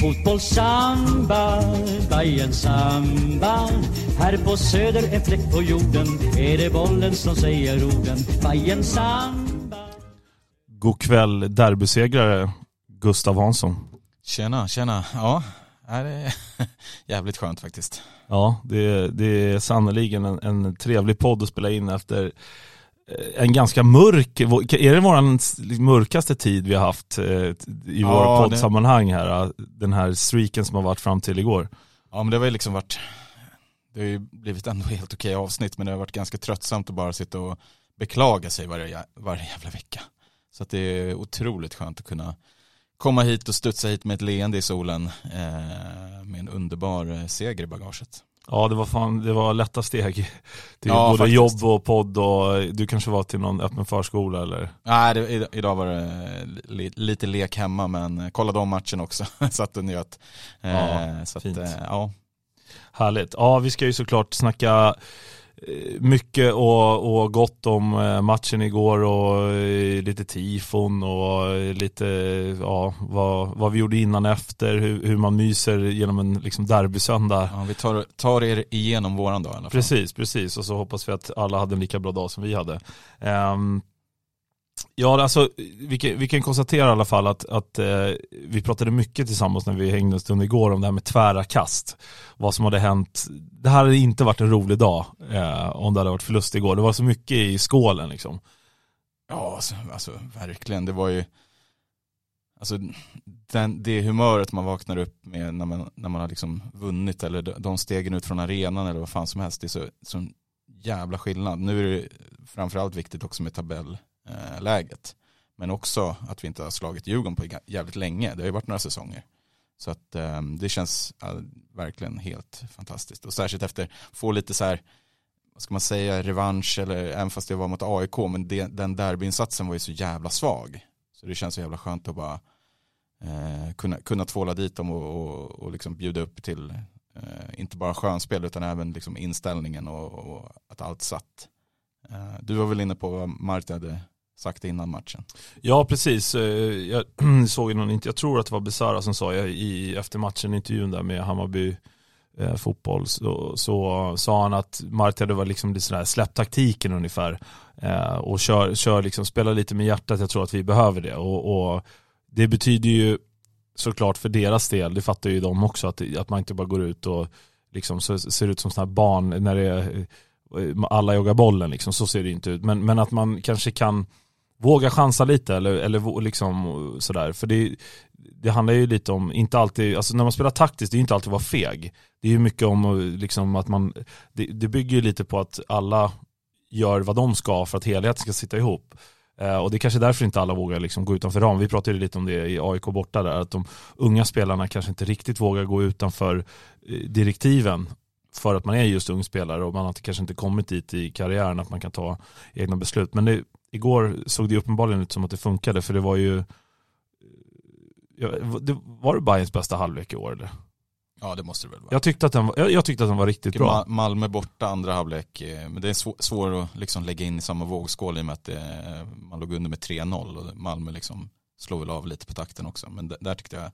Fotboll, samba, Bajen samba Här på söder, en fläck på jorden Är det bollen som säger orden Bajen samba God kväll derbysegrare Gustav Hansson. Tjena, tjena. Ja, det är jävligt skönt faktiskt. Ja, det, det är sannoliken en, en trevlig podd att spela in efter en ganska mörk, är det vår mörkaste tid vi har haft eh, i ja, våra poddsammanhang här? Eh, den här streaken som har varit fram till igår. Ja men det har ju liksom varit, det har ju blivit ändå helt okej avsnitt men det har varit ganska tröttsamt att bara sitta och beklaga sig varje, varje jävla vecka. Så att det är otroligt skönt att kunna komma hit och studsa hit med ett leende i solen eh, med en underbar eh, seger i bagaget. Ja det var fan, det var lätta steg till ja, både faktiskt. jobb och podd och du kanske var till någon öppen förskola eller? Nej, det, idag var det li, lite lek hemma men kollade om matchen också, satt och njöt. Eh, ja, så fint. Att, eh, ja. Härligt. Ja, vi ska ju såklart snacka Eh, mycket och, och gott om eh, matchen igår och eh, lite tifon och lite ja, vad, vad vi gjorde innan efter, hur, hur man myser genom en liksom derbysöndag. Ja, vi tar, tar er igenom våran dag i alla fall. Precis, precis och så hoppas vi att alla hade en lika bra dag som vi hade. Um, Ja, alltså vi kan, vi kan konstatera i alla fall att, att eh, vi pratade mycket tillsammans när vi hängde en stund igår om det här med tvära kast. Vad som hade hänt. Det här hade inte varit en rolig dag eh, om det hade varit förlust igår. Det var så mycket i skålen liksom. Ja, alltså, alltså verkligen. Det var ju, alltså den, det humöret man vaknar upp med när man, när man har liksom vunnit eller de stegen ut från arenan eller vad fan som helst. Det är så, så jävla skillnad. Nu är det framförallt viktigt också med tabell Eh, läget. Men också att vi inte har slagit Djurgården på jävligt länge. Det har ju varit några säsonger. Så att eh, det känns eh, verkligen helt fantastiskt. Och särskilt efter, få lite så här, vad ska man säga, revansch eller även fast det var mot AIK, men det, den derbyinsatsen var ju så jävla svag. Så det känns så jävla skönt att bara eh, kunna, kunna tvåla dit dem och, och, och liksom bjuda upp till, eh, inte bara skönspel utan även liksom inställningen och, och att allt satt. Eh, du var väl inne på vad Martin hade sagt innan matchen. Ja precis, eh, jag såg någon, jag tror att det var Besara som sa i efter matchen intervjun där med Hammarby eh, fotboll så, så sa han att Marti hade varit liksom sådär, släpp taktiken ungefär eh, och kör, kör liksom, spela lite med hjärtat, jag tror att vi behöver det och, och det betyder ju såklart för deras del, det fattar ju de också, att, att man inte bara går ut och liksom så, ser ut som sådana här barn när det är eh, alla joggar bollen liksom, så ser det inte ut. Men, men att man kanske kan våga chansa lite eller, eller liksom sådär. För det, det handlar ju lite om, inte alltid, alltså när man spelar taktiskt, det är ju inte alltid att vara feg. Det är ju mycket om liksom att man, det, det bygger ju lite på att alla gör vad de ska för att helheten ska sitta ihop. Eh, och det är kanske därför inte alla vågar liksom gå utanför ram. Vi pratade lite om det i AIK borta där, att de unga spelarna kanske inte riktigt vågar gå utanför eh, direktiven för att man är just ung spelare och man har kanske inte kommit dit i karriären att man kan ta egna beslut. Men det, igår såg det uppenbarligen ut som att det funkade för det var ju Var det Bayerns bästa halvlek i år eller? Ja det måste det väl vara. Jag tyckte att den, jag, jag tyckte att den var riktigt bra. Malmö borta andra halvlek, eh, men det är svår, att liksom lägga in i samma vågskål i och med att det, man låg under med 3-0 och Malmö liksom slog väl av lite på takten också. Men där tyckte jag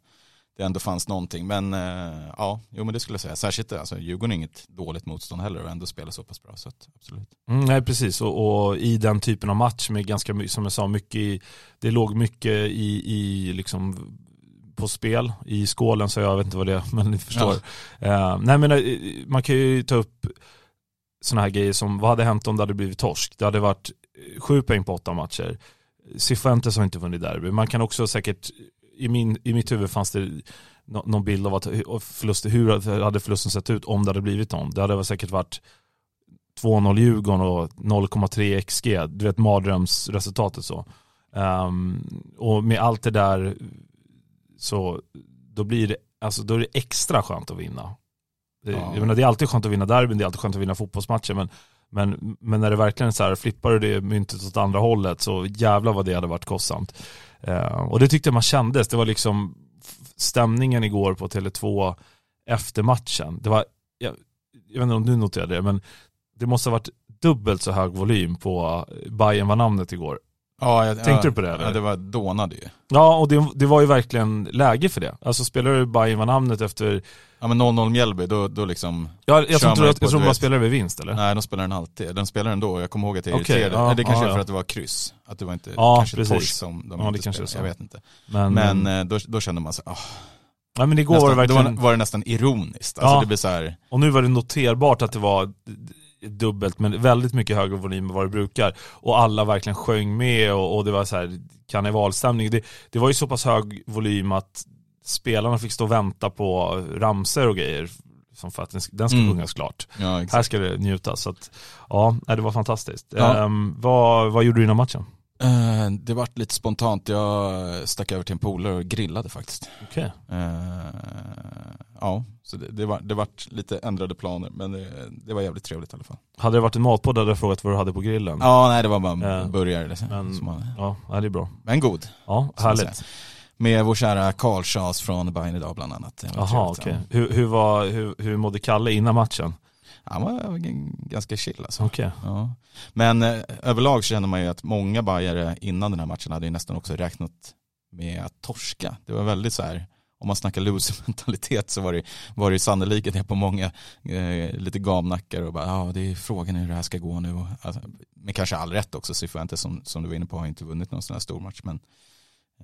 det ändå fanns någonting. Men eh, ja, jo men det skulle jag säga. Särskilt alltså, Djurgården är inget dåligt motstånd heller och ändå spelar så pass bra. Så att, absolut. Mm, nej precis och, och, i den typen av match med ganska mycket, som jag sa, mycket i, det låg mycket i, i liksom på spel i skålen så jag vet inte vad det är men ni förstår. Ja. Uh, nej men uh, man kan ju ta upp sådana här grejer som vad hade hänt om det hade blivit torsk? Det hade varit sju poäng på åtta matcher. Cifuentes har inte vunnit derby. Man kan också säkert i, min, i mitt huvud fanns det någon bild av att förlust, hur hade förlusten sett ut om det hade blivit någon. Det hade säkert varit 2-0 Djurgården och 0,3 XG, du vet mardrömsresultatet så. Um, och med allt det där så då blir det, alltså, då är det extra skönt att vinna. Ja. jag menar, det är alltid skönt att vinna derbyn, det är alltid skönt att vinna fotbollsmatcher men, men, men när det verkligen så här, flippar du det myntet åt andra hållet så jävlar vad det hade varit kostsamt. Eh, och det tyckte jag man kändes, det var liksom stämningen igår på Tele2 efter matchen. Det var, jag, jag vet inte om du noterade det, men det måste ha varit dubbelt så hög volym på Bayern var namnet igår. Ja, jag, Tänkte ja, du på det, eller? Ja, det var dånade ju. Ja, och det, det var ju verkligen läge för det. Alltså spelar du Bayern var namnet efter, Ja men 0-0 Mjällby, då, då liksom, ja, jag tror, inte, jag, tror man spelar över vinst eller? nej de spelar den alltid. Den spelar ändå, jag kommer ihåg att jag Okej, irriterade. ja, Nej, det kanske ja, är för att det var kryss. Att det var inte, Ja, kanske precis. torsk som de Ja, inte det kanske spelade. Jag vet inte. Men, Men eh, då, då kände man så ah, ja, men igår nästan, var det verkligen, då var, var det nästan ironiskt. Alltså Ja. det blir så här, och nu var det noterbart att det var dubbelt men väldigt mycket högre volym än vad det brukar. Och alla verkligen sjöng med och, och det var så här karnevalstämning. Det, det var ju så pass hög volym att spelarna fick stå och vänta på ramser och grejer. Som för att den, den ska Mm. sjungas klart. ja Här ska det njutas. Så att, ja, det var fantastiskt. Ja. Ehm, vad, vad gjorde du innan matchen? Eh, det vart lite spontant, jag stack över till en polare och grillade faktiskt. Okej. Eh, ja, så det, det, var, det vart lite ändrade planer men det, det var jävligt trevligt i alla fall. Hade det varit en matpodd hade jag frågat vad du hade på grillen. Ja, nej det var bara Ja. burgare. Liksom. Men- man- Ja, det är bra. Men god. Ja, härligt. Med vår kära Karl Schaas från Bayern idag bland annat. Jaha, okej. Hur, hur, var, hur, hur mådde Kalle innan matchen? Ja. Han var ganska chill alltså. Okej. Ja. Men eh, överlag så känner man ju att många Bajare innan den här matchen hade ju nästan också räknat med att torska. Det var väldigt så här, om man snackar loser-mentalitet så var det, var det sannolikt det på många eh, lite gamnackar och bara ja det är frågan hur det här ska gå nu. Alltså, men kanske all rätt också, Cifuentes som, som du var inne på har inte vunnit någon sån här stor match. Men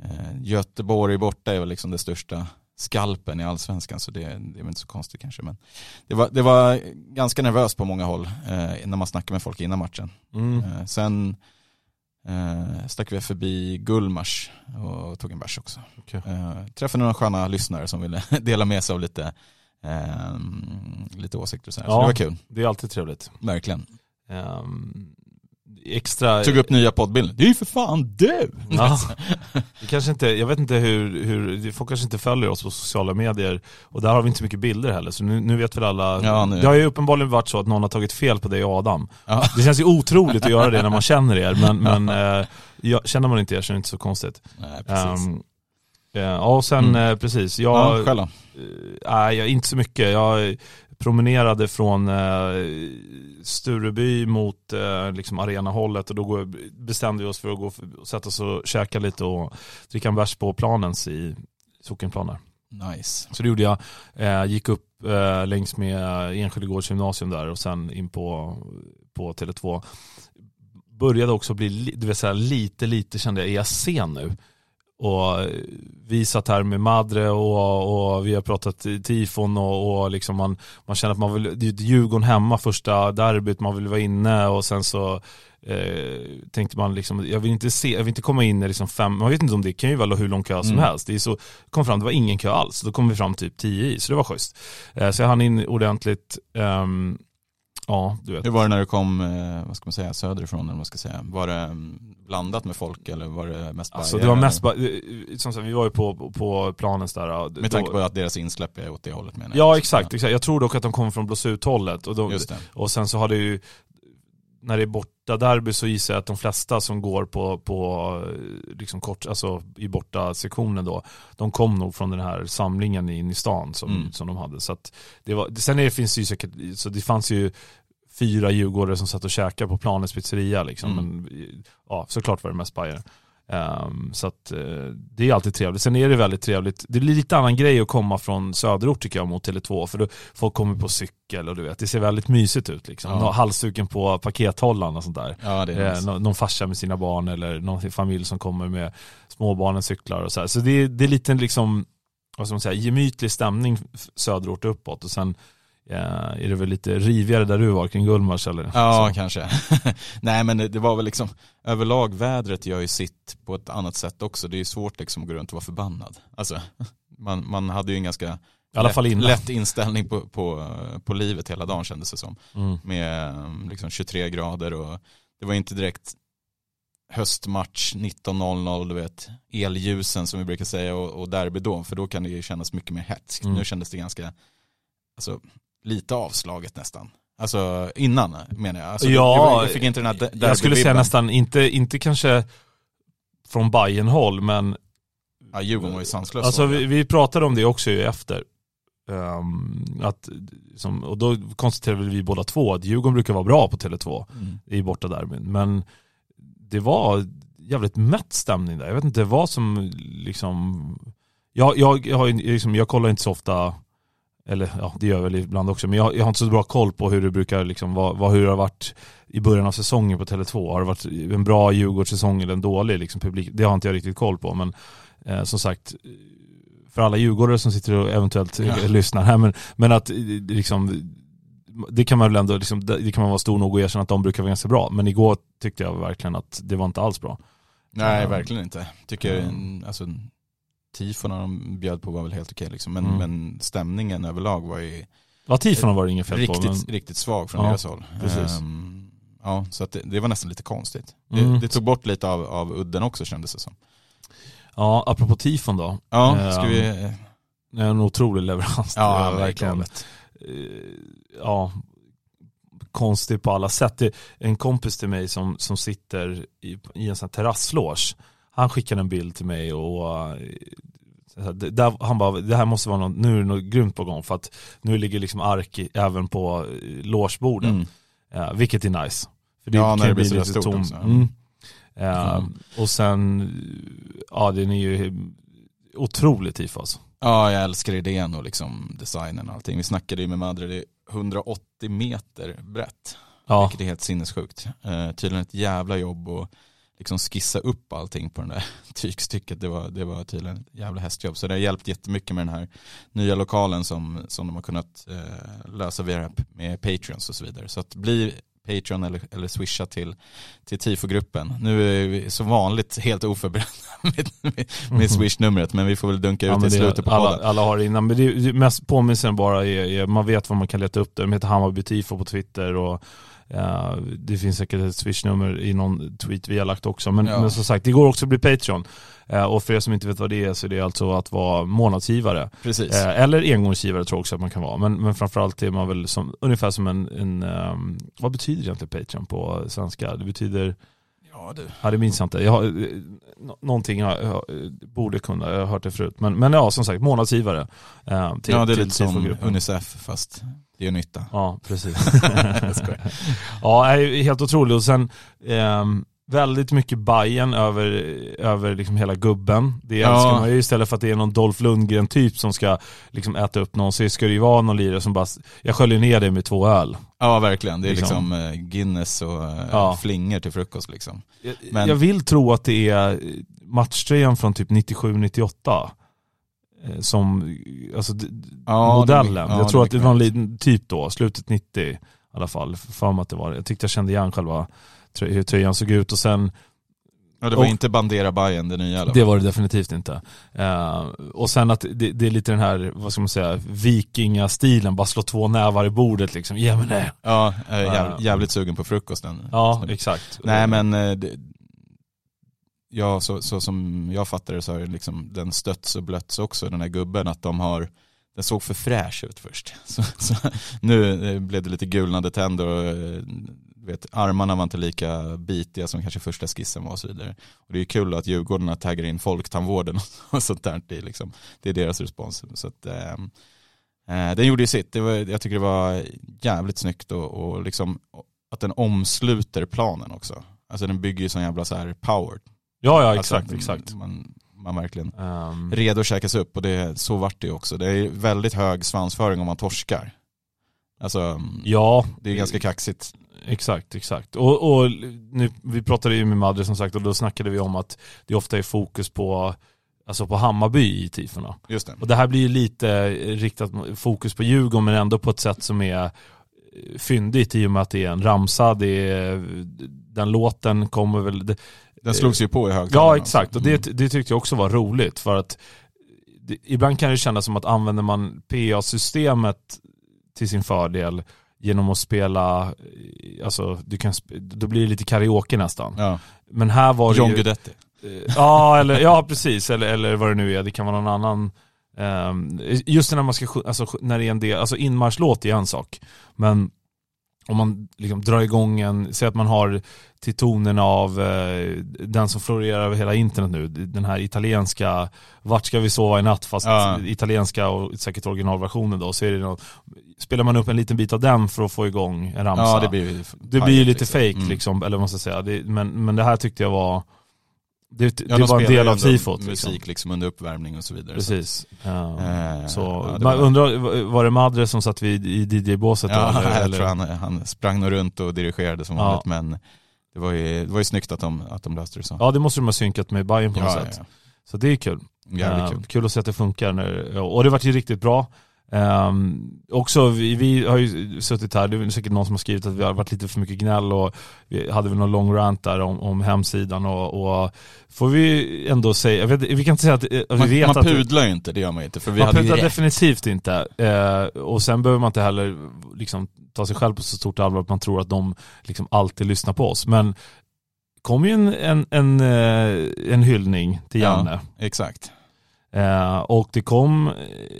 eh, Göteborg borta är väl liksom det största skalpen i allsvenskan så det, det är väl inte så konstigt kanske. Men det var, det var ganska nervöst på många håll eh, när man snackar med folk innan matchen. Mm. Eh, sen eh, stack vi förbi Gullmars och tog en bärs också. Okej. Eh, träffade några sköna lyssnare som ville dela med sig av lite, eh, lite åsikter och så, här. så Ja. det var kul, Det är alltid trevligt. verkligen. Ehm, extra... Tog upp nya poddbilden, det är ju för fan du! Ja. Det kanske inte, jag vet inte hur, hur, folk kanske inte följer oss på sociala medier och där har vi inte så mycket bilder heller så nu, nu vet väl alla. Ja, nu- Det har ju uppenbarligen varit så att någon har tagit fel på dig och Adam. Ja. Det känns ju otroligt att göra det när man känner er men, men eh, ja, känner man inte er så är det inte så konstigt. Nej, precis. Eh, ja och sen Mm. eh, precis, ja, jag, själv då? Eh, Nej, jag, inte så mycket. Jag promenerade från eh, Stureby mot eh, liksom arenahållet och då går, bestämde vi oss för att gå och sätta oss och käka lite och dricka en bärs på planens i sockenplaner. Nice. Så det gjorde jag. Eh, gick upp eh, längs med Enskede gymnasium där och sen in på, på Tele2. Började också bli, vet, så här, lite, lite kände jag, är jag sen nu? Och vi satt här med Madre och, och vi har pratat i tifon och, och liksom man, man känner att man vill, det är Djurgården hemma första derbyt, man vill vara inne och sen så eh, tänkte man liksom, jag vill inte se, jag vill inte komma in i liksom fem, man vet inte om det kan ju vara hur lång kö som Mm. helst. Det är så, kom fram, det var ingen kö alls, då kom vi fram typ 10 i, så det var schysst. Eh, så jag hann in ordentligt, ehm, ja du vet. Hur var det när du kom, eh, vad ska man säga, söderifrån eller vad man ska säga? Var det mm, blandat med folk eller var det mest Alltså Bajare, det var mest bara, eh, som sagt, vi var ju på, på planens där. Med tanke på att deras insläpp är åt det hållet menar jag. Ja exakt, exakt, jag tror dock att de kommer från Blåsut-hållet. Och, det. och sen så har det ju, när det är borta derby så gissar jag att de flesta som går på, på liksom kort, alltså i borta sektionen då, de kom nog från den här samlingen in i stan som, Mm. som de hade. Så att det var, sen är det, finns det ju säkert, så det fanns ju fyra djurgårdare som satt och käkade på planens pizzeria liksom. Mm. Men ja, såklart var det mest Bayern. Ehm, så att eh, det är alltid trevligt. Sen är det väldigt trevligt. Det blir lite annan grej att komma från söderort tycker jag mot Tele2. För då folk kommer på cykel och du vet, det ser väldigt mysigt ut liksom. Ja. Halsduken på pakethållaren och sånt där. Ja det är Eh, nice. någon, någon farsa med sina barn eller någon familj som kommer med småbarnen cyklar och så här. Så det, är- det är lite liksom, vad ska man säga, gemytlig stämning söderort uppåt och sen eh, är det väl lite rivigare där du var kring Gullmars eller? Ja, så. kanske. Nej men det, det var väl liksom, överlag vädret gör ju sitt på ett annat sätt också. Det är ju svårt liksom att gå runt och vara förbannad. Alltså, man, man hade ju en ganska lätt, lätt inställning på, på, på livet hela dagen kändes det som. Mm. Med um, liksom 23 grader och det var inte direkt höstmatch 19.00, du vet, elljusen som vi brukar säga och, och derby då, för då kan det ju kännas mycket mer hetskt. Mm. Nu kändes det ganska, alltså lite avslaget nästan. Alltså innan menar jag. Alltså, Ja, jag fick inte den här Jag skulle säga nästan, inte, inte kanske från bayern håll men Ja, Djurgården var ju sanslös. Alltså vi, vi pratade om det också ju efter. Ehm, att, som, och då konstaterade vi båda två att Djurgården brukar vara bra på Tele2 Mm. i borta derbyn. Men det var jävligt mätt stämning där. Jag vet inte vad som liksom, jag, jag, jag, har, liksom, jag kollar inte så ofta eller ja, det gör jag väl ibland också, men jag, jag har inte så bra koll på hur det brukar liksom, vad, vad, hur det har varit i början av säsongen på Tele2. Har det varit en bra Djurgårdssäsong eller en dålig liksom, publik? Det har inte jag riktigt koll på, men eh, som sagt, för alla djurgårdare som sitter och eventuellt ja. lyssnar här, men, men att liksom, det kan man väl ändå, liksom, det kan man vara stor nog och erkänna att de brukar vara ganska bra. Men igår tyckte jag verkligen att det var inte alls bra. Nej, verkligen inte. Tycker, mm. alltså tifona de bjöd på var väl helt okej liksom. Men, mm. men stämningen överlag var ju Ja tifona var det inget fel riktigt, på. Men... Riktigt svag från ja, deras håll. Precis. Um, ja, så att det, det, var nästan lite konstigt. Mm. Det, det, tog bort lite av, av udden också kändes det som. Ja, apropå tifon då. Ja, ska um, vi... En otrolig leverans. Ja, verkligen. Eh, ja, konstig på alla sätt. En kompis till mig som, som sitter i, i en sån här terrassloge han skickade en bild till mig och uh, där, han bara, det här måste vara något, nu är det något grymt på gång för att nu ligger liksom ark i, även på uh, logeborden. Mm. Uh, vilket är nice. För det ja, när det blir lite stort tom. Mm. Uh, mm. Och sen, ja den är ju otroligt tifo alltså. Ja, jag älskar idén och liksom designen och allting. Vi snackade ju med Madre, det är 180 meter brett. Ja. Vilket är helt sinnessjukt. Uh, tydligen ett jävla jobb och liksom skissa upp allting på den där tygstycket. Det var, det var tydligen ett jävla hästjobb. Så det har hjälpt jättemycket med den här nya lokalen som, som de har kunnat eh, lösa via med Patreons och så vidare. Så att bli Patreon eller, eller swisha till, till TIFO-gruppen. Nu är vi som vanligt helt oförberedda med, med, med swish-numret men vi får väl dunka ut ja, i slutet på alla, alla har det innan. Men det, det mest påminnelsen bara är, är, man vet vad man kan leta upp där. De heter Hammarby TIFO på Twitter och Uh, det finns säkert ett swishnummer i någon tweet vi har lagt också. Men, ja. men som sagt, det går också att bli Patreon. Uh, och för er som inte vet vad det är så är det alltså att vara månadsgivare. Precis. Uh, eller engångsgivare tror jag också att man kan vara. Men, men framförallt är man väl som, ungefär som en, en um, vad betyder egentligen Patreon på svenska? Det betyder Ja, du. ja det minns jag inte. Jag har, någonting jag, jag, borde kunna, jag har hört det förut. Men, men ja, som sagt, månadsgivare. Eh, till, ja, det är lite som Unicef fast det gör nytta. Ja, precis. ja, helt otroligt. Och sen eh, väldigt mycket Bajen över, över liksom hela gubben. Det ja. älskar man ju istället för att det är någon Dolph Lundgren typ som ska liksom äta upp någon så ska det ju vara någon lirare som bara, jag sköljer ner det med två öl. Ja verkligen, det är liksom, liksom eh, Guinness och eh, ja. flingor till frukost liksom. Men... Jag vill tro att det är matchtröjan från typ 97-98 Eh, som, alltså ja, modellen. ja, jag tror att det var en liten typ då, slutet 90 i alla fall. För mig att det var, jag tyckte jag kände igen själva hur tröjan såg ut och sen Ja det var och, inte Bandera Bayern det nya eller? Det var det definitivt inte. Uh, och sen att det, det, är lite den här, vad ska man säga, vikingastilen, bara slå två nävar i bordet liksom, ge mig det. Ja, jäv, jävligt sugen på frukosten. Ja, exakt. Nej men det, ja, så, så som jag fattar det så har liksom den stötts och blötts också, den här gubben, att de har den såg för fräsch ut först. Så, så, nu eh, blev det lite gulnade tänder och eh, vet, armarna var inte lika bitiga som kanske första skissen var och så vidare. Och det är kul att Djurgården taggar in folktandvården och sånt där. Det är, liksom, det är deras respons. Så att, ehm, eh, den gjorde ju sitt. Det var, jag tycker det var jävligt snyggt och, och liksom, att den omsluter planen också. Alltså den bygger ju sån jävla så här power Ja, ja exakt, alltså, exakt. Man, man verkligen um... redo att käkas upp och det, så vart det också. Det är väldigt hög svansföring om man torskar. Alltså, ja. det är ganska kaxigt. Exakt, exakt. Och, och nu, vi pratade ju med Madre som sagt och då snackade vi om att det ofta är fokus på Alltså på Hammarby i tifona. Just det. Och det här blir ju lite riktat fokus på Djurgården men ändå på ett sätt som är fyndigt i och med att det är en ramsa, det är, den låten kommer väl, det, den slogs ju på i högtalarna. Ja exakt och det, mm. det tyckte jag också var roligt för att det, ibland kan det kännas som att använder man PA-systemet till sin fördel genom att spela, alltså du kan, då blir det lite karaoke nästan. Ja. Men här var det John ju, Guidetti. Ja, eller, ja precis, eller, eller vad det nu är, det kan vara någon annan um, Just när man ska, alltså när det är en del, alltså inmarschlåt är en sak. Men om man liksom drar igång en, säg att man har till tonen av eh, den som florerar över hela internet nu, den här italienska Vart ska vi sova i natt fast ja. italienska och säkert originalversionen då, så är det något, spelar man upp en liten bit av den för att få igång en ramsa. Ja det blir Det blir lite liksom. fake mm. liksom, eller vad man ska säga. Det, men, men det här tyckte jag var det, det Ja, de var en del av tifot. Musik Liksom. liksom under uppvärmning och så vidare. Precis. Ja. Eh, Så, ja, det man undrar, var det Madre som satt vid, i DJ-båset Ja, eller- jag eller? tror han, han sprang nog runt och dirigerade som Ja. vanligt men det var ju, det var ju snyggt att de, att de löste det så. Ja det måste de ha synkat med Bayern på något sätt. Så det är kul. Jävligt Eh, kul. kul att se att det funkar. När, och det vart ju riktigt bra. Um, också, vi, vi har ju suttit här, det är säkert någon som har skrivit att vi har varit lite för mycket gnäll och vi hade väl någon lång rant där om, om hemsidan och, och får vi ändå säga, vet, vi kan inte säga att eh, vi Man, vet man att pudlar ju inte, det gör man inte. För vi man pudlar definitivt inte. Eh, och sen behöver man inte heller liksom, ta sig själv på så stort allvar att man tror att de liksom, alltid lyssnar på oss. Men kom ju en, en, en, eh, en hyllning till Ja. Janne. Exakt. Eh, och det kom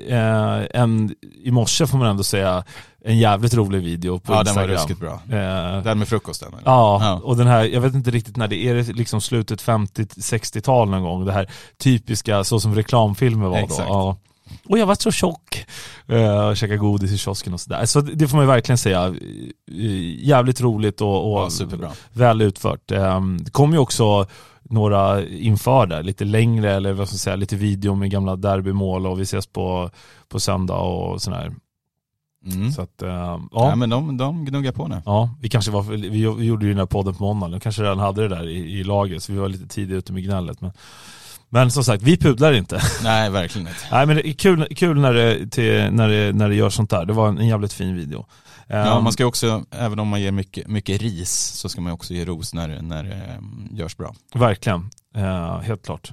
eh, en, i morse får man ändå säga, en jävligt rolig video på Ja den var Instagram. ruskigt bra. Eh, Den med frukosten. eller? Ja, Ja. och den här, jag vet inte riktigt när det är, det liksom slutet 50-60-tal någon gång, det här typiska så som reklamfilmer var Exakt. då. Ja. Och jag var så tjock. Uh, och käkade godis i kiosken och sådär. Så det får man ju verkligen säga, eh, jävligt roligt och, och Ja, väl utfört. Eh, det kom ju också några inför där, lite längre eller vad ska jag säga, lite video med gamla derbymål och vi ses på, på söndag och sådär. Mm. Så att, eh, Ja. ja. men de, de gnuggar på nu. Ja, vi kanske var, vi vi gjorde ju den här podden på måndagen, de kanske redan hade det där i, i lager, så vi var lite tidigt ute med gnället. Men, men som sagt, vi pudlar inte. Nej, verkligen inte. Nej men det är kul, kul när, det, till, när, det, när det gör sånt där, det var en, en jävligt fin video. Ja, Ehm, man ska också, även om man ger mycket, mycket ris, så ska man också ge ros när, när det eh, görs bra. Verkligen, Eh, helt klart.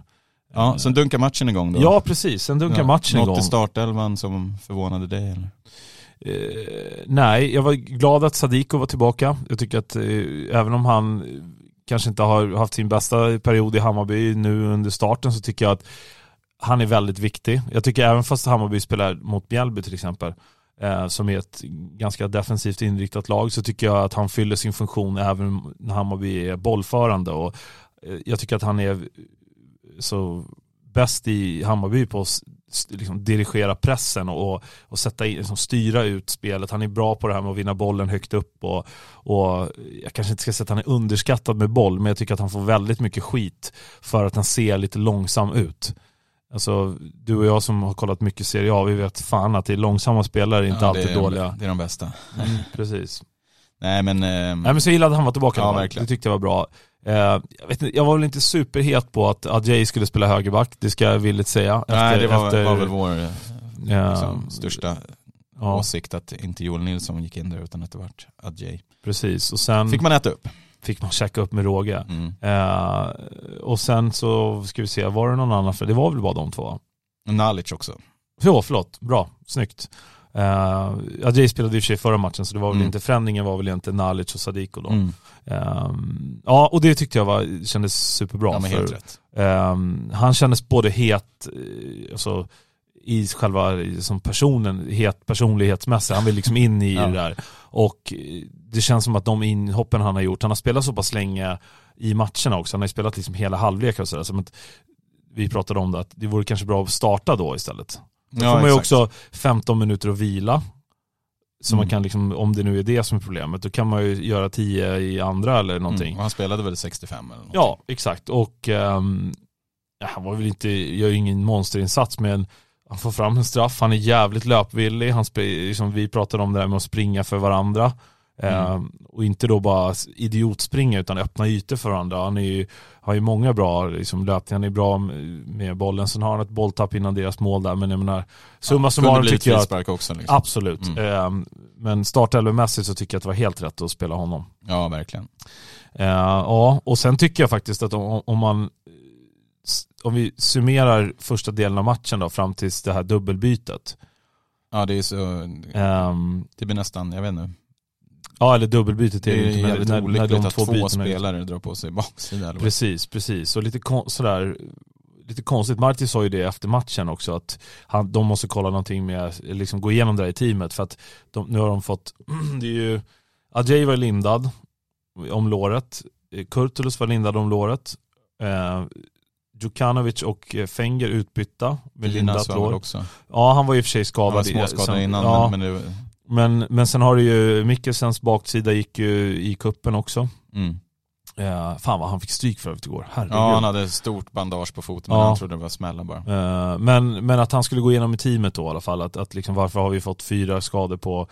Ja, sen dunkar matchen igång då. Ja precis, sen dunkar Ja, matchen igång. Något i startelvan som förvånade dig eller? Eh, nej, jag var glad att Sadiko var tillbaka. Jag tycker att eh, även om han kanske inte har haft sin bästa period i Hammarby nu under starten så tycker jag att han är väldigt viktig. Jag tycker även fast Hammarby spelar mot Mjällby till exempel, Eh, som är ett ganska defensivt inriktat lag, så tycker jag att han fyller sin funktion även när Hammarby är bollförande. Och, eh, jag tycker att han är så bäst i Hammarby på att liksom dirigera pressen och, och sätta in, liksom styra ut spelet. Han är bra på det här med att vinna bollen högt upp och, och jag kanske inte ska säga att han är underskattad med boll men jag tycker att han får väldigt mycket skit för att han ser lite långsam ut. Alltså du och jag som har kollat mycket Serie A, vi vet fan att det är långsamma spelare, inte Ja, alltid är, dåliga. De, det är de bästa. Mm, precis. Nej men, eh, Nej men så gillade han var tillbaka. Ja, verkligen. Det tyckte jag var bra. Eh, jag, vet inte, jag var väl inte superhet på att Adjei skulle spela högerback, det ska jag villigt säga. nej det var, efter- var väl vår eh, liksom, största ja, åsikt att inte Joel Nilsson gick in där utan att det vart Adjei. precis. Och sen fick man äta upp. Man, checka upp med råge. Mm. Eh, och sen så ska vi se, var det någon annan? För det var väl bara de två? Nalic också. Jo, förlåt. Bra. Snyggt. Uh, Adjei spelade i och för sig förra matchen så det var väl Mm. inte, förändringen var väl inte Nalic och Sadiko då. Mm. Ehm, ja, och det tyckte jag var, kändes superbra. Ja för, ehm, han kändes både het, alltså, i själva som personen, het personlighetsmässigt. Han vill liksom in i Ja. det där. Och det känns som att de inhoppen han har gjort, han har spelat så pass länge i matcherna också. Han har ju spelat liksom hela halvlekar och sådär. Att vi pratade om det, att det vore kanske bra att starta då istället. Då Ja, får man ju också 15 minuter att vila. Så man Mm. kan liksom, om det nu är det som är problemet, då kan man ju göra 10 i andra eller någonting. Mm. Och han spelade väl 65 eller något. Ja, exakt. Och ja, han var väl inte, gör ju ingen monsterinsats men han får fram en straff, han är jävligt löpvillig, han liksom, vi pratade om det där med att springa för varandra. Mm. Ehm, och inte då bara idiotspringa utan öppna ytor för varandra. Han är ju, har ju många bra liksom, löpningar, han är bra med bollen. Sen har han ett bolltapp innan deras mål där. Men jag menar, summa Kunde summarum tycker jag att, också liksom. absolut. Mm. Ehm, men startelvemässigt så tycker jag att det var helt rätt att spela honom. Ja verkligen. Eh, ja, och sen tycker jag faktiskt att om, om man om vi summerar första delen av matchen då fram tills det här dubbelbytet. Ja det är så, Ehm, det blir nästan, jag vet inte. Ja eller dubbelbytet Det är är inte jävligt när, när olyckligt de två två, spelare drar på sig baksida. eller vad? Precis, precis. Och lite kon- sådär lite konstigt, Marti sa ju det efter matchen också att han, de måste kolla någonting med, liksom gå igenom det här i teamet för att de, nu har de fått, det är ju, Adjei var lindad om låret, Kurtulus var lindad om låret, eh, Djukanovic och Fenger utbytta med lindat var lår. också. Ja han var ju i och för sig Han skadad. var i- småskadad innan ja, men, men det, men, men sen har du ju Mikkelsens baksida gick ju i kuppen också. mm. Eh, fan vad han fick stryk för övrigt igår, herregud. Ja, han hade stort bandage på foten men Ja. han trodde det var smällar bara. Eh, men, men att han skulle gå igenom i teamet då i alla fall, att, att liksom, varför har vi fått fyra skador på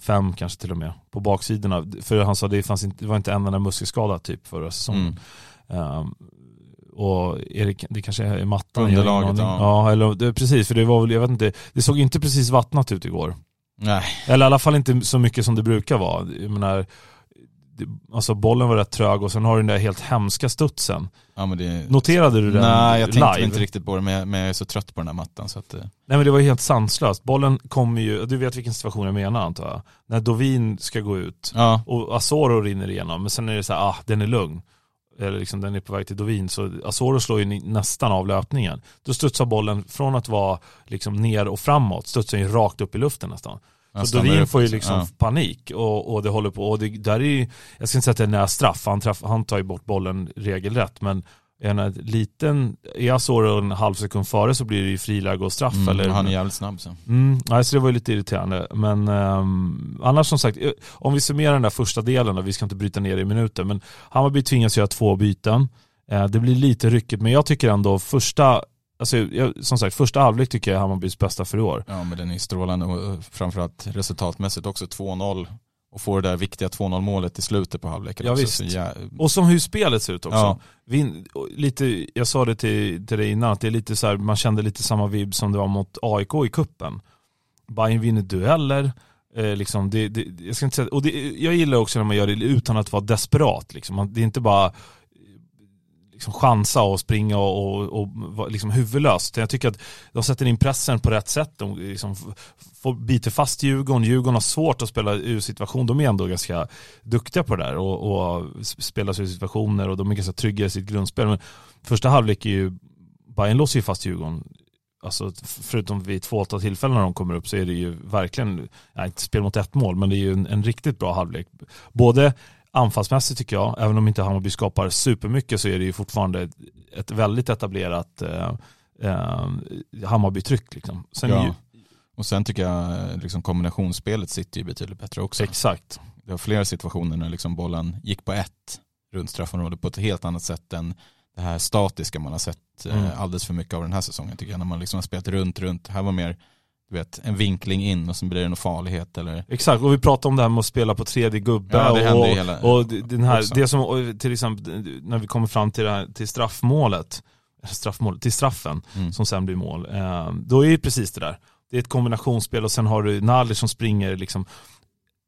fem kanske till och med, på baksidorna. För han sa det, fanns inte, det var inte en enda muskelskada typ förra säsongen. Mm. Ehm, och Erik, det kanske är mattan. Underlaget, ja. ja. eller, det, precis, för det var väl, jag vet inte, det såg inte precis vattnat ut igår. Nej, Eller i alla fall inte så mycket som det brukar vara. Jag menar, alltså bollen var rätt trög och sen har du den där helt hemska studsen. ja, det... Noterade du den Nej, jag tänkte live? inte riktigt på det men jag, men jag är så trött på den här mattan så att eh, Nej men det var ju helt sanslöst. Bollen kommer ju, du vet vilken situation jag menar antar jag. När Dovin ska gå ut Ja, och Asoro rinner igenom, men sen är det så här, ah den är lugn. Eller liksom den är på väg till Dovin, så Asoro slår ju nästan av löpningen. Då studsar bollen från att vara liksom ner och framåt, studsar ju rakt upp i luften nästan. han Så Dovin upp får ju också. liksom Ja. panik och, och det håller på, och det, där är ju, jag ska inte säga att det är nära straff, han, träff, han tar ju bort bollen regelrätt, men en liten, är Asoro en halv sekund före så blir det ju friläge och straff Mm, eller Han är jävligt snabb så. Mm, nej, så det var ju lite irriterande. Men ehm, annars som sagt, eh, om vi summerar den där första delen, då, vi ska inte bryta ner det i minuter, men Hammarby tvingas göra två byten. Eh, det blir lite ryckigt, men jag tycker ändå första, alltså, jag, som sagt, första halvlek tycker jag är Hammarbys bästa för i år. Ja men den är strålande och eh, framförallt resultatmässigt också 2-0 och får det där viktiga 2-0 målet i slutet på halvleken. Ja, visst. jä- Och som hur spelet ser ut också. Ja. Vin, lite, jag sa det till, till dig innan, att det är lite så här, man kände lite samma vibb som det var mot AIK i kuppen. Bayern vinner dueller, eh, liksom det, det, jag, ska inte säga, och det, jag gillar också när man gör det utan att vara desperat. Liksom. Man- Det är inte bara liksom chansa och springa och, och, och vara liksom huvudlöst. Jag tycker att de sätter in pressen på rätt sätt. De liksom får, biter fast Djurgården. Djurgården har svårt att spela ur situation. De är ändå ganska duktiga på det där och, och spelar sig ur situationer och de är ganska trygga i sitt grundspel. Men första halvlek är ju, Bayern låser ju fast Djurgården. Alltså, förutom vid två åtta tillfällen när de kommer upp så är det ju verkligen, nej inte spel mot ett mål, men det är ju en, en riktigt bra halvlek. Både anfallsmässigt tycker jag, även om inte Hammarby skapar supermycket så är det ju fortfarande ett, väldigt etablerat eh, eh, Hammarby-tryck. Liksom. Sen Ja. ju, Och sen tycker jag liksom kombinationsspelet sitter ju betydligt bättre också. exakt. Det var flera situationer när liksom bollen gick på ett runt straffområdet på ett helt annat sätt än det här statiska man har sett eh, Mm. alldeles för mycket av den här säsongen tycker jag. När man liksom har spelat runt, runt. Här var mer du vet, en vinkling in och sen blir det någon farlighet eller Exakt, och vi pratade om det här med att spela på tredje gubbe Ja, det och, hela- och den här, också. det som till exempel när vi kommer fram till, det här, till straffmålet, straffmålet, till straffen mm. som sen blir mål, eh, då är det precis det där. Det är ett kombinationsspel och sen har du Nalir som springer liksom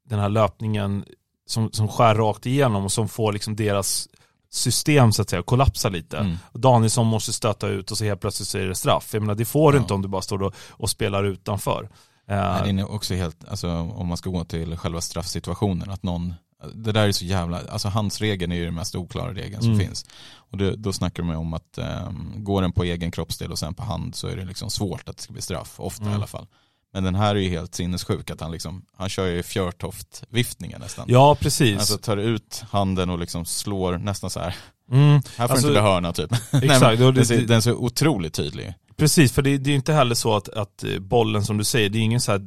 den här löpningen som, som skär rakt igenom och som får liksom deras system så att säga kollapsa lite. Mm. Danielsson måste stöta ut och så helt plötsligt så är det straff. Jag menar det får du Ja. inte om du bara står och, och spelar utanför. Eh, Nej, det är också helt, alltså om man ska gå till själva straffsituationen, att någon, det där är så jävla, alltså handsregeln är ju den mest oklara regeln som Mm. finns. Och det, då snackar man om att um, går den på egen kroppsdel och sen på hand så är det liksom svårt att det ska bli straff, ofta Mm. i alla fall. Men den här är ju helt sinnessjuk, att han liksom, han kör ju fjörtoft-viftningar nästan. Ja, precis. Alltså tar ut handen och liksom slår nästan så här, mm, här får Alltså, du inte bli hörna typ. Nej, exakt. och den, ser, den så otroligt tydlig. precis, för det, det är inte heller så att, att eh, bollen som du säger, det är ingen så här,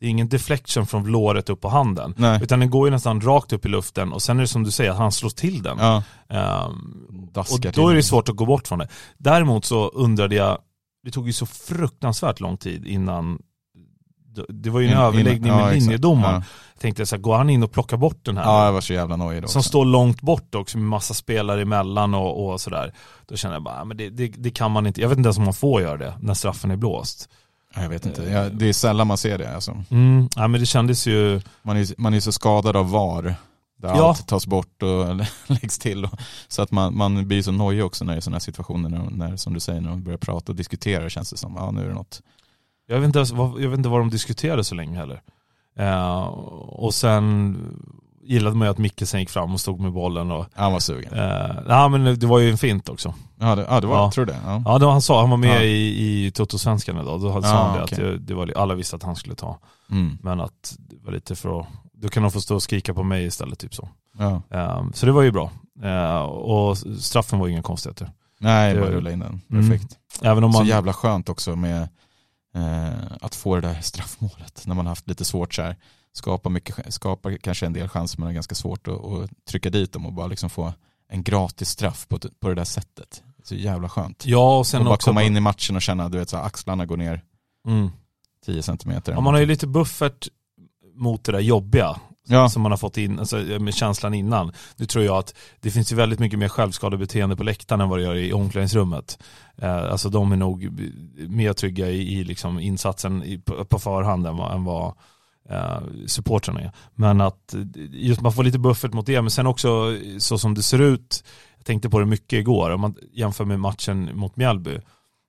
det är ingen deflection från låret upp på handen. Nej. Utan den går ju nästan rakt upp i luften och sen är det som du säger, att han slår till den. Ja, daskar och då är det svårt att gå bort från det. Däremot så undrade jag, det tog ju så fruktansvärt lång tid innan det var ju en In- in- överläggning ja, med linjedomaren. Ja. Jag tänkte så här, går han in och plockar bort den här? Ja, jag var så jävla nojig då som också. står långt bort också med massa spelare emellan och, och sådär. Då känner jag bara, "Ah, men det, det, det kan man inte, jag vet inte ens om man får göra det när straffen är blåst. Ja, Jag vet inte, ja, det är sällan man ser det alltså. Mm, ja, men det kändes ju, Man är, man är så skadad av VAR. Där Ja. allt tas bort och läggs till. Och, så att man, man blir så nojig också när det är sådana här situationer. När, när, som du säger, när de börjar prata och diskutera känns det som, ja nu är det något. Jag vet inte, jag vet inte vad de diskuterade så länge heller. Eh, och sen gillade man ju att Micke sen gick fram och stod med bollen och, Han var sugen. eh, ja men det var ju en fint också. Ja det, ja, det var, Ja. tror du det? Ja. Ja, det var, han sa, han var med Ja. i, i Toto-svenskan idag, då sa Ja, han det okej. att det, det var, alla visste att han skulle ta. Mm. Men att det var lite för att, då kan de få stå och skrika på mig istället typ så. Ehm, så det var ju bra. Ehm, och straffen var ju inga konstigheter. Nej, Det- bara rulla in den. Mm. Perfekt. Även om Så man, jävla skönt också med eh, att få det där straffmålet. När man har haft lite svårt så här. Skapa, mycket, skapa kanske en del chanser men det är ganska svårt att, att trycka dit dem och bara liksom få en gratis straff på, på det där sättet. Så jävla skönt. Ja, och sen och bara också... komma in i matchen och känna, du vet så här, axlarna går ner Mm. 10 centimeter. Ja, man har ju lite buffert mot det där jobbiga. Ja. Som man har fått in, alltså, med känslan innan. Nu tror jag att det finns ju väldigt mycket mer självskadebeteende på läktaren än vad det gör i omklädningsrummet. Eh, alltså de är nog mer trygga i, i liksom insatsen i, på, på förhand än vad, än vad eh, supportrarna är. Men att eh, just man får lite buffert mot det, men sen också eh, så som det ser ut, jag tänkte på det mycket igår, om man jämför med matchen mot Mjällby.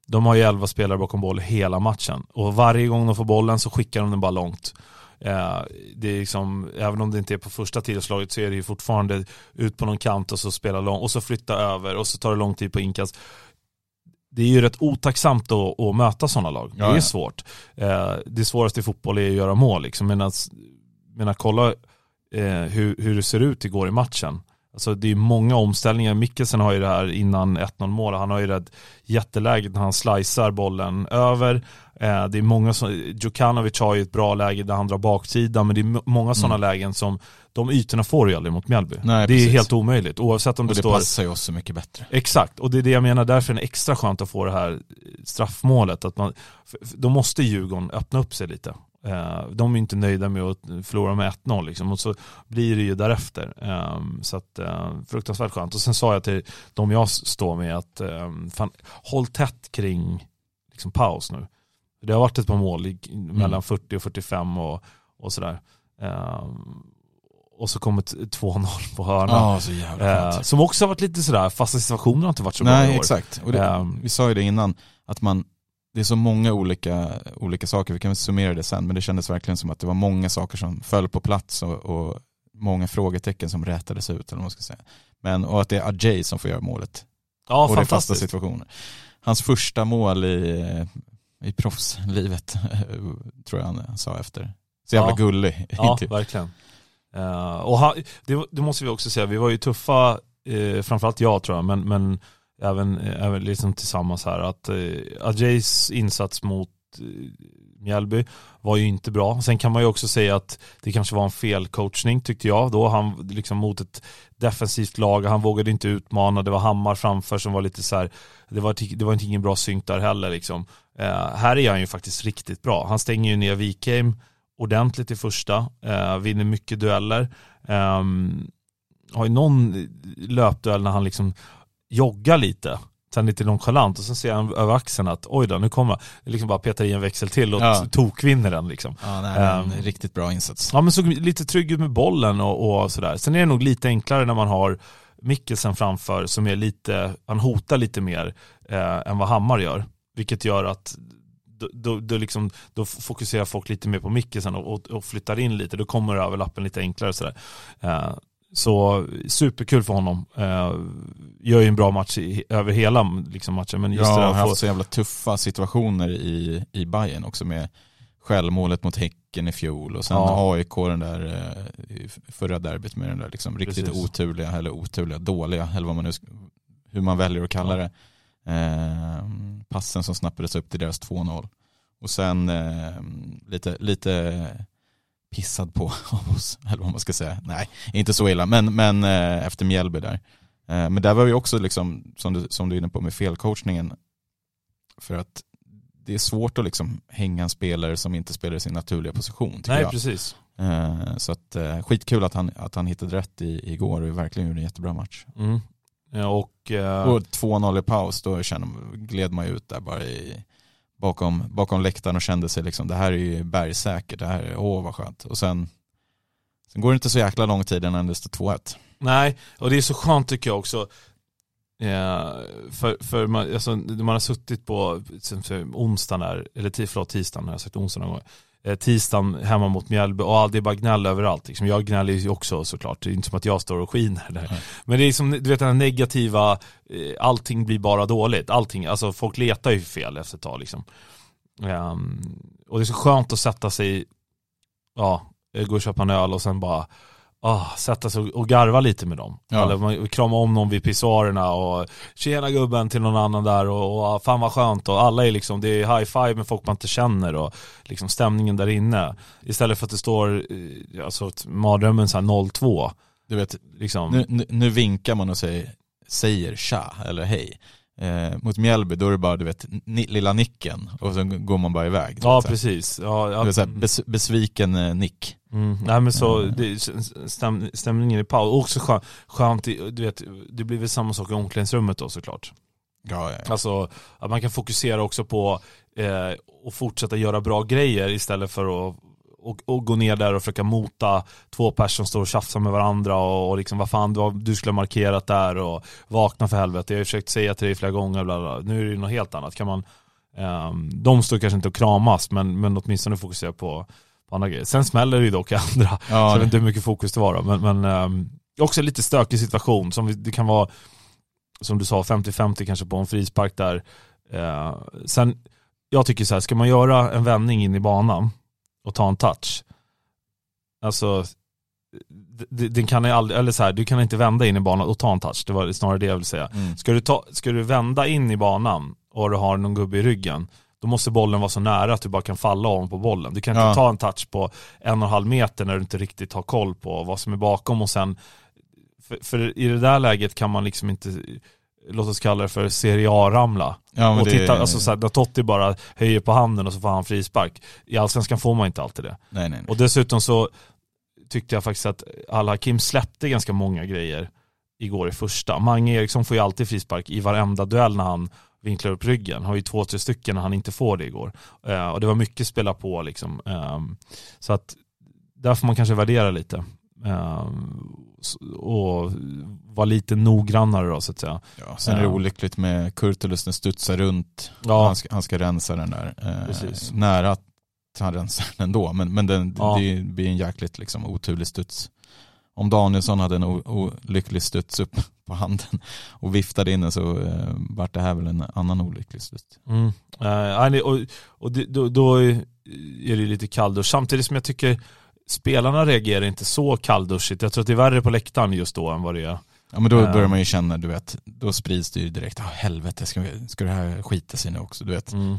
De har ju 11 spelare bakom boll hela matchen och varje gång de får bollen så skickar de den bara långt. Eh, det är liksom, även om det inte är på första tillslaget så är det ju fortfarande ut på någon kant och så spela långt och så flytta över och så tar det lång tid på inkast. Det är ju rätt otacksamt att, att möta sådana lag. Ja, det är ja. svårt. Eh, det svåraste i fotboll är att göra mål liksom. Men att, men att kolla eh, hur, hur det ser ut igår i matchen. Alltså det är många omställningar. Mikkelsen har ju det här innan 1-0 mål. Han har ju det jätteläget när han slicear bollen över. Eh, det är många som, Djukanovic har ju ett bra läge där han drar baksidan. Men det är många sådana lägen som, de ytorna får du ju aldrig mot Mjällby. Mm. Nej, det är precis. helt omöjligt. Oavsett om Och det, det står... passar ju oss så mycket bättre. Exakt, och det är det jag menar, därför är det extra skönt att få det här straffmålet. Att man, då måste Djurgården öppna upp sig lite. Eh, De är inte nöjda med att förlora med 1-0 liksom. och så blir det ju därefter. Eh, Så att, eh, fruktansvärt skönt. Och sen sa jag till de jag står med att eh, fan, håll tätt kring liksom, paus nu. Det har varit ett par mål i, mellan 40 och 45 och, och sådär. Eh, Och så kommer ett 2-0 på hörnan. Ja, så jävla Eh, som också har varit lite sådär, fasta situationer har inte varit så bra i Nej, år. exakt. Och det, Ehm. vi sa ju det innan, att man, det är så många olika, olika saker, vi kan summera det sen, men det kändes verkligen som att det var många saker som föll på plats och, och många frågetecken som rätades ut, eller vad man ska säga. Men, och att det är Ajay som får göra målet. Ja, och det är fasta situationer. Hans första mål i, i proffslivet, tror jag han sa efter. Så jävla Ja. gullig. Ja, intervju. verkligen. Eh, och ha, det, det måste vi också säga, vi var ju tuffa, uh, framförallt jag tror jag, men, men även, eh, även liksom tillsammans här, att uh, Ajays insats mot uh, Mjällby var ju inte bra. Sen kan man ju också säga att det kanske var en felcoachning tyckte jag då. Han liksom mot ett defensivt lag, han vågade inte utmana, det var Hammar framför som var lite så här, det var, det var inte ingen bra synk där heller liksom. Eh, här är han ju faktiskt riktigt bra. Han stänger ju ner Wikheim ordentligt i första, eh, vinner mycket dueller. Ehm, har ju någon löpduell när han liksom joggar lite, sen lite nonchalant och sen ser han över axeln att oj då, nu kommer han. Liksom bara petar i en växel till och Ja. tokvinner den liksom. Ja, nej, en Ehm. riktigt bra insats. Ja men såg lite trygg ut med bollen och, och sådär. Sen är det nog lite enklare när man har Mikkelsen framför som är lite, han hotar lite mer eh, än vad Hammar gör. Vilket gör att då, då, då, liksom, då fokuserar folk lite mer på Mikkelsen och, och, och flyttar in lite. Då kommer överlappen lite enklare och sådär. Eh, så superkul för honom. Eh, gör ju en bra match i, över hela liksom, matchen. Men just Ja, det han där har att få, haft så jävla tuffa situationer i, i Bayern också med självmålet mot Häcken i fjol och sen Ja. AIK den där eh, förra derbyt med den där liksom riktigt Precis. oturliga, eller oturliga, dåliga, eller vad man nu, hur man väljer att kalla det. Eh, passen som snappades upp till deras 2-0. Och sen eh, lite, lite pissad på av oss, eller vad man ska säga. Nej, inte så illa, men, men eh, efter Mjällby där. Eh, men där var vi också, liksom, som, du, som du är inne på, med felcoachningen. För att det är svårt att liksom hänga en spelare som inte spelar i sin naturliga position. Nej jag. precis. Eh, så att, skitkul att han, att han hittade rätt i, igår och verkligen gjorde en jättebra match. Mm. Ja, och, eh, Och 2-0 i paus, då kände, gled man ut där bara i, bakom, bakom läktaren och kände sig liksom, det här är ju bergsäkert, det här är, åh vad skönt. Och sen, sen går det inte så jäkla lång tid innan det står 2-1. Nej, och det är så skönt tycker jag också. Eh, för för man, alltså, man har suttit på onsdagen där, eller förlåt tisdagen, jag har sagt onsdagen någon gång. Eh, tisdagen hemma mot Mjällby och all, det är bara gnäll överallt. Liksom. Jag gnäller ju också såklart, det är inte som att jag står och skiner där. Men det är som, du vet den här negativa, eh, allting blir bara dåligt. Allting, alltså folk letar ju fel efter ett tag liksom. Ehm, och det är så skönt att sätta sig, ja, gå och köpa en öl och sen bara ah, sätta sig och garva lite med dem. Ja. Eller man krama om någon vid pissoarerna och tjena gubben till någon annan där och, och ah, fan vad skönt och alla är liksom, det är high five med folk man inte känner och liksom stämningen där inne. Istället för att det står, eh, alltså mardrömmen så här 0-2 Du vet, liksom. nu, nu, nu vinkar man och säger, säger tja eller hej. Eh, mot Mjällby då är det bara du vet, ni, lilla nicken och sen går man bara iväg. ja, så precis. Ja, ja, så här, bes, besviken eh, nick. Mm, nej men så, det, stäm, stämningen i paus, också skö- skönt, i- du vet, det blir väl samma sak i omklädningsrummet då såklart. Ja, ja, ja. Alltså att man kan fokusera också på eh, och fortsätta göra bra grejer istället för att och, och gå ner där och försöka mota två personer som står och tjafsar med varandra och, och liksom vad fan du, du skulle ha markerat där och vakna för helvete. Jag har försökt säga till dig flera gånger, bla bla. nu är det ju något helt annat. Kan man, ehm, de står kanske inte och kramas men, men åtminstone fokusera på, på andra grejer. Sen smäller det ju dock i andra så ja jag vet inte hur mycket fokus det var då. Men, men ehm, också lite stökig situation. Som vi- det kan vara, som du sa, 50-50 kanske på en frispark där. Eh, sen, jag tycker så här, ska man göra en vändning in i banan och ta en touch. Alltså, den kan ju aldrig, eller så här, du kan inte vända in i banan och ta en touch. Det var snarare det jag vill säga. Mm. Ska du, ta, ska du vända in i banan och du har någon gubbe i ryggen, då måste bollen vara så nära att du bara kan falla om på bollen. Du kan inte Ja. ta en touch på en och en halv meter när du inte riktigt har koll på vad som är bakom och sen, för, för i det där läget kan man liksom inte, låt oss kalla det för Serie A-ramla. Ja, och titta, alltså så här, Totti bara höjer på handen och så får han frispark. I Allsvenskan får man inte alltid det. Nej, nej, nej. Och dessutom så tyckte jag faktiskt att Al-Hakim släppte ganska många grejer igår i första. Mange Eriksson får ju alltid frispark i varenda duell när han vinklar upp ryggen. Har ju två, tre stycken när han inte får det igår. Eh, och det var mycket spela på liksom. Ehm, så att där får man kanske värdera lite. Ehm, och vara lite noggrannare då så att säga. Ja, sen är det Ja. olyckligt med Kurtulus, den studsar runt. Ja. Han, ska, han ska rensa den där. Eh, Precis. Nära att han rensar den ändå, men, men den, Ja. det blir en jäkligt liksom, oturlig studs. Om Danielsson hade en olycklig studs upp på handen och viftade in den så eh, vart det här väl en annan olycklig studs. Mm. Eh, och och det, då, då är det lite kalldusch. Samtidigt som jag tycker spelarna reagerar inte så kallduschigt. Jag tror att det är värre på läktaren just då än vad det är. Ja men då Ja. börjar man ju känna, du vet, då sprids det ju direkt, oh, helvete ska, vi, ska det här skita sig nu också, du vet. Mm.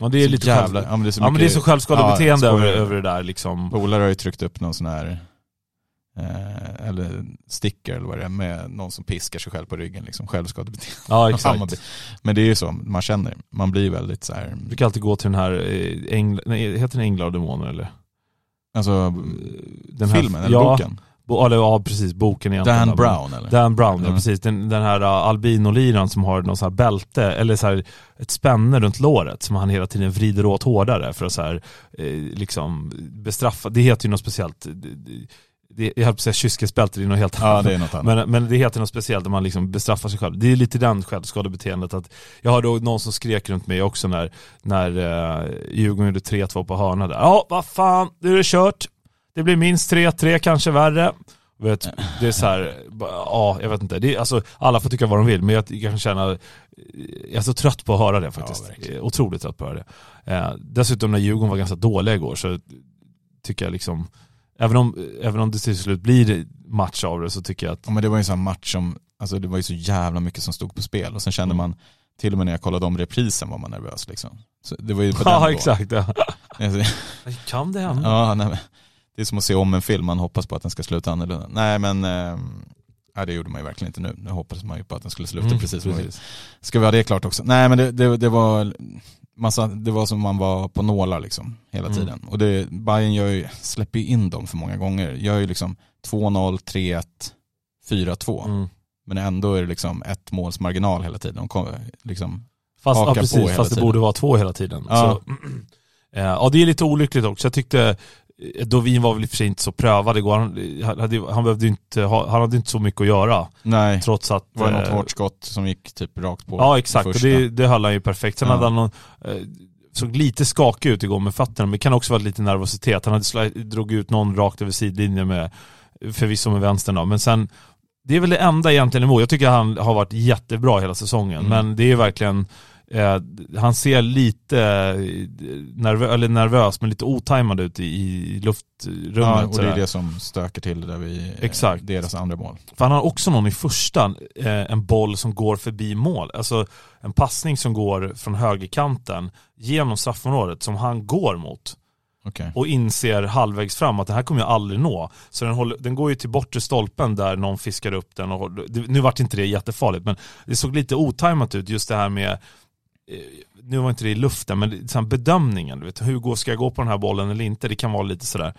Ja, det är Så lite jävla, själv... ja, men det är så Ja men det är mycket- så självskadebeteende Ja, över, över det där liksom. Polare har ju tryckt upp någon sån här, eh, eller sticker eller vad det är, med någon som piskar sig själv på ryggen, liksom självskadebeteende. Ja exakt. Men det är ju så, man känner, man blir väldigt så här, Jag brukar alltid gå till den här, eh, Ängl... Nej, heter den Änglar och Demoner eller? Alltså Den här- filmen eller ja, boken? Bo, eller, ja precis, boken egentligen. Dan Brown eller? Dan Brown, ja Mm. precis. Den, den här uh, albinoliran som har någon sån här bälte, eller så här, ett spänne runt låret som han hela tiden vrider åt hårdare för att så här, eh, liksom bestraffa. Det heter ju något speciellt. Det, jag höll på att säga kyskhetsbälte, det är något helt Ja det är något annat. men, men det heter något speciellt där man liksom bestraffar sig själv. Det är lite den självskadebeteendet att jag hörde någon som skrek runt mig också när, när uh, Djurgården gjorde 3-2 på hörna där. Ja, vad fan, nu är det kört. Det blir minst 3-3, kanske värre. Vet, det är så här, ja jag vet inte. Det är, alltså, alla får tycka vad de vill men jag, jag kan känna, jag är så trött på att höra det faktiskt. verkligen. Otroligt trött på att höra det. Eh, dessutom när Djurgården var ganska dåliga igår så tycker jag liksom, även om, även om det till slut blir match av det så tycker jag att Ja, men det var ju en sån match som, alltså det var ju så jävla mycket som stod på spel och sen kände Mm. man, till och med när jag kollade om reprisen var man nervös liksom. Så det var ju på den Ja exakt. Ja. Kan det hända? Ja, nej, men det är som att se om en film, man hoppas på att den ska sluta annorlunda. Nej men, eh, det gjorde man ju verkligen inte nu. Nu hoppades man ju på att den skulle sluta Mm, precis precis. Ska vi ha det klart också? Nej men det, det, det var massa, det var som man var på nålar liksom hela Mm. tiden. Och det, Bayern gör ju, släpper ju in dem för många gånger. Gör ju liksom 2-0, 3-1, 4-2. Mm. Men ändå är det liksom ett måls marginal hela tiden. De kommer liksom, Fast, ja, precis, fast det tiden. borde vara två hela tiden. Ja. Så, eh, ja det är lite olyckligt också. Jag tyckte Dovin var väl i och för sig inte så prövad igår. Han, han, hade, han, behövde inte ha, han hade inte så mycket att göra. nej, Trots att... det var något eh, hårt skott som gick typ rakt på Ja exakt, och det, det höll han ju perfekt. Sen Ja. hade han någon, eh, såg lite skakig ut igår med fötterna, men det kan också vara lite nervositet. Han hade sli- drog ut någon rakt över sidlinjen med, förvisso med vänstern då, men sen det är väl det enda egentligen emot. Jag tycker han har varit jättebra hela säsongen, Mm. men det är verkligen eh, han ser lite nervö eller nervös, men lite otajmad ut i, i luftrummet. Ja, och det är det som stökar till det där vid eh, Exakt. deras andra mål. För han har också någon i första, eh, en boll som går förbi mål. Alltså en passning som går från högerkanten genom straffområdet som han går mot. Okej. och inser halvvägs fram att det här kommer jag aldrig nå. Så den, håller, den går ju till bortre stolpen där någon fiskar upp den. Och, det, nu vart inte det jättefarligt men det såg lite otajmat ut just det här med nu var inte det i luften, men här bedömningen. Du vet, hur går, ska jag gå på den här bollen eller inte? Det kan vara lite sådär.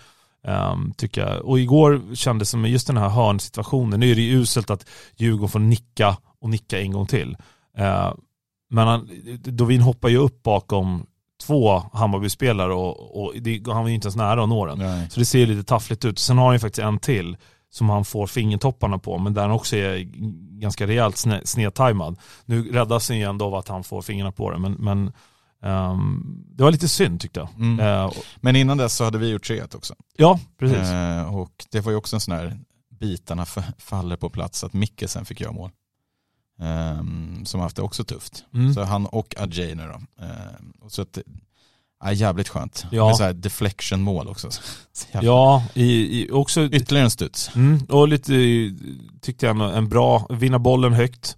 Um, tycker jag. Och igår kändes det som just den här hörnsituationen. Nu är det ju uselt att Djurgården får nicka och nicka en gång till. Eh, men han, Dovin hoppar ju upp bakom två Hammarby-spelare och, och det, han var ju inte ens nära att nå den. Nej. Så det ser lite taffligt ut. Sen har han ju faktiskt en till som han får fingertopparna på, men där han också är ganska rejält sne, snedtajmad. Nu räddas han ju ändå av att han får fingrarna på det, men, men ehm, det var lite synd tyckte jag. Mm. Och- Men innan dess så hade vi gjort 3 också. ja, precis. Eh, och det var ju också en sån här bitarna faller på plats att Mikkelsen fick göra mål. Ehm, som haft det också tufft. Mm. Så han och Adjei nu då. Och så att, ja, jävligt skönt. Ja. Med så här deflection mål också. Ja, i, i, också Ytterligare en studs. Mm, och lite, tyckte jag, ändå en bra, vinna bollen högt,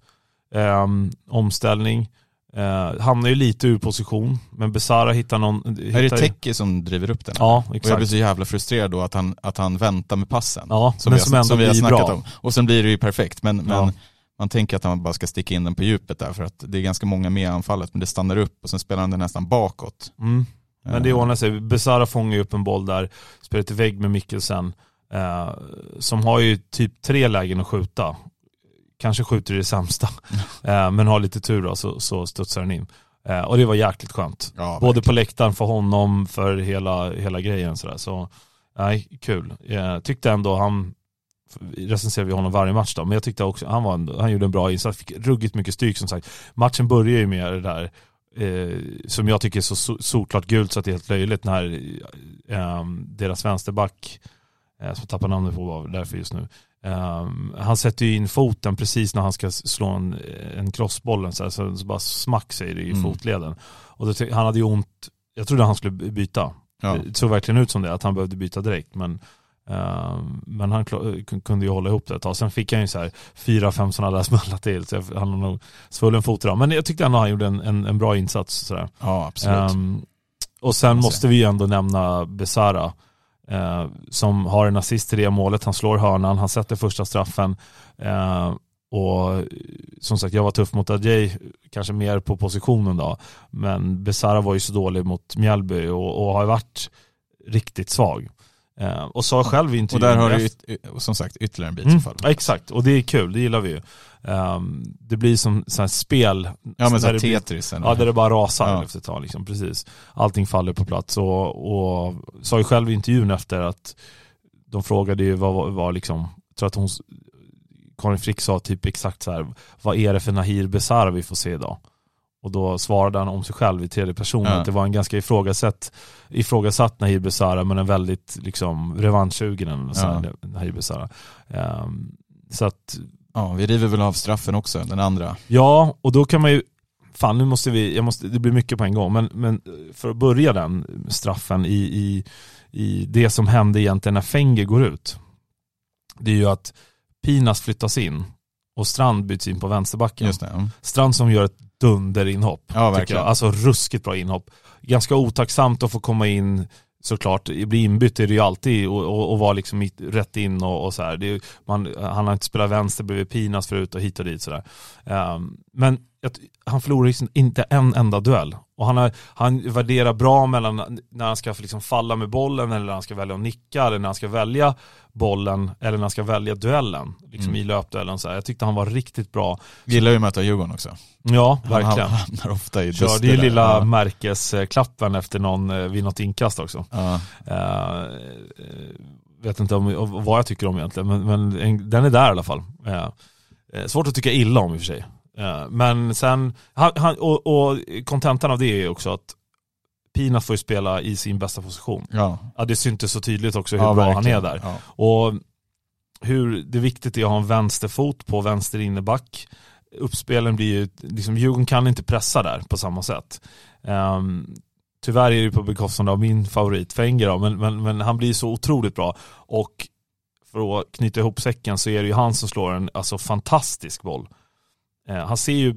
ehm, omställning, eh, hamnar ju lite ur position, men Besara hittar någon... Är det hittar Teki som driver upp den? Ja, Och jag blir exakt. så jävla frustrerad då att han, att han väntar med passen. Ja, som, men vi, som ändå som vi har snackat bra. om. Och sen blir det ju perfekt, men, men Ja. man tänker att han bara ska sticka in den på djupet där för att det är ganska många med i anfallet men det stannar upp och sen spelar han den nästan bakåt. Mm. Men det ordnar sig. Besara fångar ju upp en boll där, spelar till vägg med Mikkelsen, eh, som har ju typ tre lägen att skjuta. Kanske skjuter i det sämsta, eh, men har lite tur då, så, så studsar den in. Eh, och det var jäkligt skönt. Ja, Både på läktaren för honom, för hela, hela grejen sådär. Så, nej, kul. Jag tyckte ändå han, recenserar vi honom varje match då, men jag tyckte också han, var en, han gjorde en bra insats, fick ruggigt mycket stryk som sagt. Matchen börjar ju med det där, eh, som jag tycker är så so- solklart gult så att det är helt löjligt när eh, deras vänsterback, eh, som tappar namnet på var därför just nu, eh, han sätter ju in foten precis när han ska slå en, en crossbollen så, här, så, så bara smack säger det i Mm. fotleden. Och då, han hade ju ont, jag trodde han skulle byta. Ja. Det såg verkligen ut som det, att han behövde byta direkt. Men, eh, men han kun- kunde ju hålla ihop det ett tag. Sen fick han ju så här fyra, fem sådana där smällar till. Så han har nog svullen fot idag. Men jag tyckte ändå han gjorde en, en, en bra insats. Sådär. ja, absolut. Ehm, och sen måste vi ju ändå nämna Besara. eh, som har en assist till det målet. Han slår hörnan, han sätter första straffen. Eh, och som sagt, jag var tuff mot Adjei, kanske mer på positionen då. Men Besara var ju så dålig mot Mjällby och, och har varit riktigt svag. Eh, och sa själv i och intervjun där har du yt- som sagt ytterligare en bit Mm, faller. ja, exakt, och det är kul, det gillar vi ju. Ehm, det blir som så här spel. Ja men så här det blir- Tetris. eller- Ja, där det bara rasar Ja. efter ett tag. Liksom, precis. Allting faller på plats. Och, och sa ju själv i intervjun efter att de frågade ju vad var, liksom, tror att hon, Karin Frick sa typ exakt så här, vad är det för Nahir Besara vi får se idag? Och då svarade han om sig själv i tredje person Ja. att det var en ganska ifrågasatt, ifrågasatt Nahir Besara men en väldigt liksom revanschsugen här, Nahir Besara. Ehm, så att Ja, vi river väl av straffen också, den andra. Ja, och då kan man ju, fan nu måste vi, jag måste, det blir mycket på en gång, men, men för att börja den straffen i, i, i det som hände egentligen när Fenger går ut. Det är ju att Pinas flyttas in och Strand byts in på vänsterbacken. Just det. Strand som gör ett dunderinhopp. Ja, verkligen. jag. Alltså ruskigt bra inhopp. Ganska otacksamt att få komma in såklart, bli inbytt är det ju alltid och, och, och vara liksom mitt, rätt in och, och så här. Är, man, han har inte spelat vänster bredvid Pinas förut och hit och dit sådär. Um, men jag, han förlorar inte en enda duell. Och han, har, han värderar bra mellan när han ska liksom falla med bollen eller när han ska välja att nicka eller när han ska välja bollen eller när han ska välja duellen. Liksom Mm. i löpduellen. Så här. Jag tyckte han var riktigt bra. Gillar ju att möta Djurgården också. Ja, Han verkligen. ham- hamnar ofta i Körde ju lilla Ja. märkesklappen efter någon, eh, vid något inkast också. Ja. Eh, vet inte om, vad jag tycker om egentligen, men, men en, den är där i alla fall. Eh, svårt att tycka illa om i och för sig. Eh, men sen, han, han, och, och kontentan av det är ju också att Pinas får ju spela i sin bästa position. Ja. Ja, det syntes så tydligt också hur ja, bra han verkligen. är där. Ja. Och hur det är viktigt är att ha en vänsterfot på vänster inneback. Uppspelen blir ju, liksom Djurgården kan inte pressa där på samma sätt. Um, tyvärr är det på bekostnad av min favorit Fenger då, men, men, men han blir så otroligt bra. Och för att knyta ihop säcken så är det ju han som slår en alltså, fantastisk boll. Eh, han ser ju,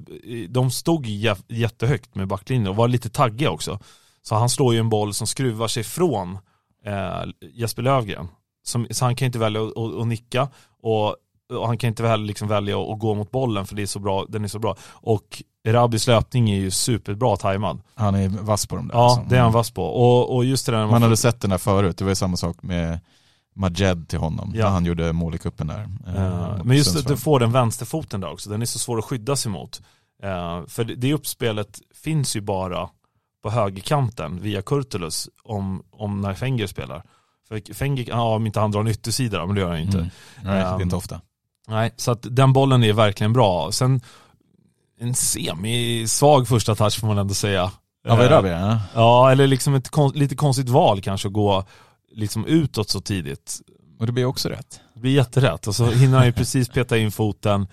de stod jä- jättehögt med backlinjen och var lite taggiga också. Så han slår ju en boll som skruvar sig från eh, Jesper Lövgren. Som, så han kan inte välja att, att, att nicka och, och, han kan inte väl, liksom välja att, att gå mot bollen för det är så bra, den är så bra. Och Erabis löpning är ju superbra tajmad. Han är vass på dem där. Ja, alltså. det är han vass på. Och, och just det där Man hade sett den där förut, det var ju samma sak med Majed till honom, Ja. när han gjorde mål i cupen där. mot men just att du får den vänsterfoten där också, den är så svår att skydda sig mot. Eh, för det, uppspelet finns ju bara på högerkanten via Kurtulus om, om när Fenger spelar. För Fenger, ja om inte han drar en yttersida men det gör han ju inte. Mm. Nej, det är Ehm, inte ofta. Nej, så att den bollen är verkligen bra. Sen en semi-svag första touch får man ändå säga. Ja, vad är det? Ja. Eller liksom ett lite konstigt val kanske att gå liksom utåt så tidigt. Och det blir också rätt. Det blir jätterätt och så hinner han ju precis peta in foten.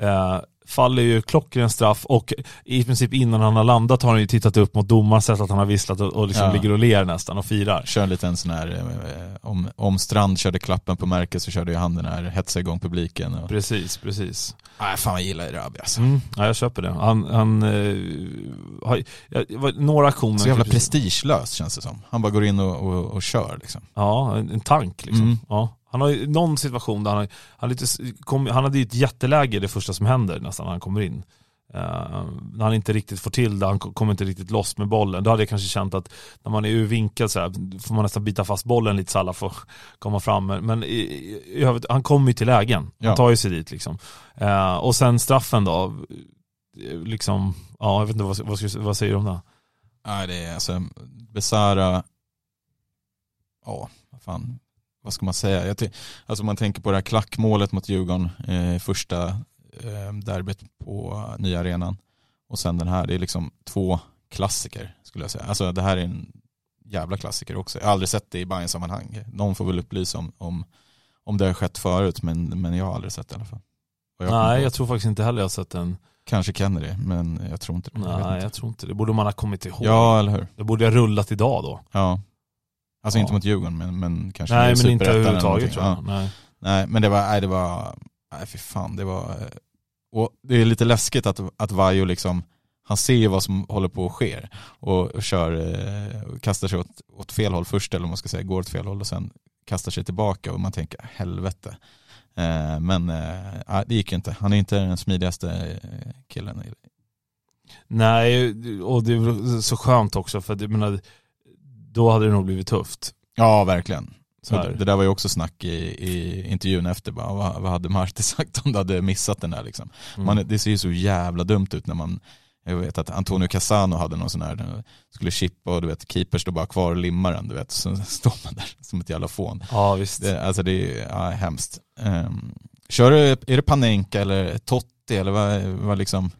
Eh, faller ju klockren straff och i princip innan han har landat har han ju tittat upp mot domaren, sett att han har visslat och, och liksom Ja. ligger och ler nästan och firar. Kör en liten sån här, eh, om, om Strand körde klappen på märket så körde ju han den här hetsa igång publiken. Och... Precis, precis. Nej, fan jag gillar Erabi alltså. Mm, ja, jag köper det. Han, han eh, har, ja, några aktioner. Så jävla typ- prestigelös känns det som. Han bara går in och, och, och kör liksom. Ja, en, en tank liksom. Mm. Ja. Han har ju någon situation där han, han, lite, kom, han hade ju ett jätteläge det första som händer nästan när han kommer in. Eh, när han inte riktigt får till det, han ko- kommer inte riktigt loss med bollen. Då hade jag kanske känt att när man är ur vinkel så här, får man nästan bita fast bollen lite så alla får komma fram. Men, i, i, i han kommer ju till lägen. Han Ja. tar ju sig dit liksom. Eh, och sen straffen då, liksom, ja jag vet inte vad, vad, vad säger du om det? Nej det är alltså, Besara, ja vad fan, vad ska man säga? Jag alltså man tänker på det här klackmålet mot Djurgården, eh, första eh, derbyt på nya arenan. Och sen den här, det är liksom två klassiker skulle jag säga. Alltså det här är en jävla klassiker också. Jag har aldrig sett det i bayern sammanhang Någon får väl upplysa om, om, om det har skett förut, men, men jag har aldrig sett det i alla fall. Jag Nej, jag tror faktiskt inte heller jag har sett den. Kanske Kennedy, men jag tror inte det. Jag Nej, inte. jag tror inte det. borde man ha kommit ihåg. Ja, eller hur? Det borde ha rullat idag då. Ja. Alltså Ja. inte mot Djurgården men, men kanske Nej men inte överhuvudtaget tror jag. Ja. Nej. Nej men det var, nej det var, nej fy fan det var, eh, och det är lite läskigt att, att Vaiho liksom, han ser ju vad som håller på att ske och, och kör, eh, och kastar sig åt, åt fel håll först eller vad man ska säga, går åt fel håll och sen kastar sig tillbaka och man tänker helvete. Eh, men eh, det gick inte, han är inte den smidigaste killen. Nej, och det är så skönt också för att jag menar, då hade det nog blivit tufft. Ja verkligen. Det, där var ju också snack i, i intervjun efter, bara, vad, vad hade Marti sagt om du hade missat den där liksom. Mm. Man, det ser ju så jävla dumt ut när man, jag vet att Antonio Cassano hade någon sån här, skulle chippa och du vet, keeper står bara kvar och limmar den, du vet, så står man där som ett jävla fån. Ja visst. Det, alltså det är ja, hemskt. Um, kör du, är det Panenka eller Totti eller vad, vad liksom,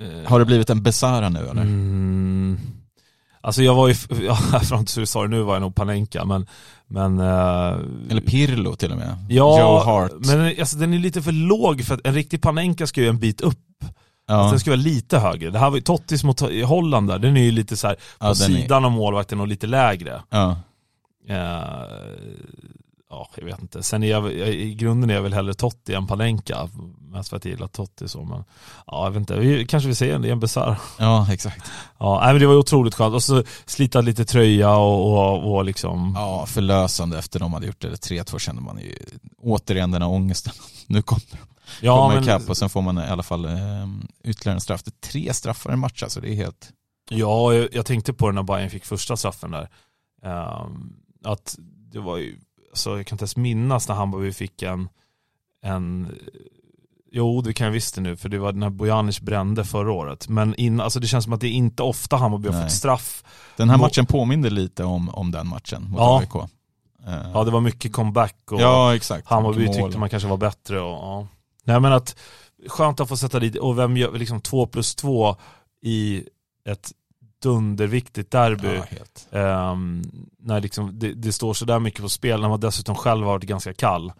Eh, har det blivit en Besara nu eller? Mm. Alltså jag var ju, ja, fram till du sa det nu var jag nog Panenka men, men eh, Eller Pirlo till och med. Ja, Joe Hart. men alltså, den är lite för låg för att en riktig Panenka ska ju en bit upp. ja. Alltså, den ska vara lite högre. Det här var ju Tottis mot Holland där, den är ju lite så här på Ja, den är- sidan av målvakten och lite lägre. ja. Eh, ja, jag vet inte. Sen är jag, i grunden är jag väl hellre Totti än Panenka. Mest för att jag gillar Totti så, men ja, jag vet inte. Vi, kanske vi ser en, det är en bisarr. ja, exakt. Ja, nej, men det var ju otroligt skönt. Och så slita lite tröja och, och, och liksom. Ja, förlösande efter de hade gjort det 3-2 kände man ju återigen den här ångesten. Nu kommer de ja, komma men, ikapp och sen får man i alla fall eh, ytterligare en straff. Det är tre straffar i en match alltså, det är helt... ja jag, jag tänkte på det när Bayern fick första straffen där. Ehm, att det var ju, alltså, jag kan inte ens minnas när Hammarby fick en, en Jo, det kan jag visst det nu, för det var när Bojanic brände förra året. Men in, alltså det känns som att det är inte ofta Hammarby har Nej. fått straff. Den här Må- matchen påminner lite om, om den matchen mot Ja. AIK. Eh, Ja, det var mycket comeback och ja, exakt. Hammarby mål. tyckte man kanske var bättre. Och, ja. Nej men att, skönt att få sätta dit, och vem gör liksom två plus två i ett dunderviktigt derby. Ja. Ehm, när liksom det, det står sådär mycket på spel, när man dessutom själv har varit ganska kall.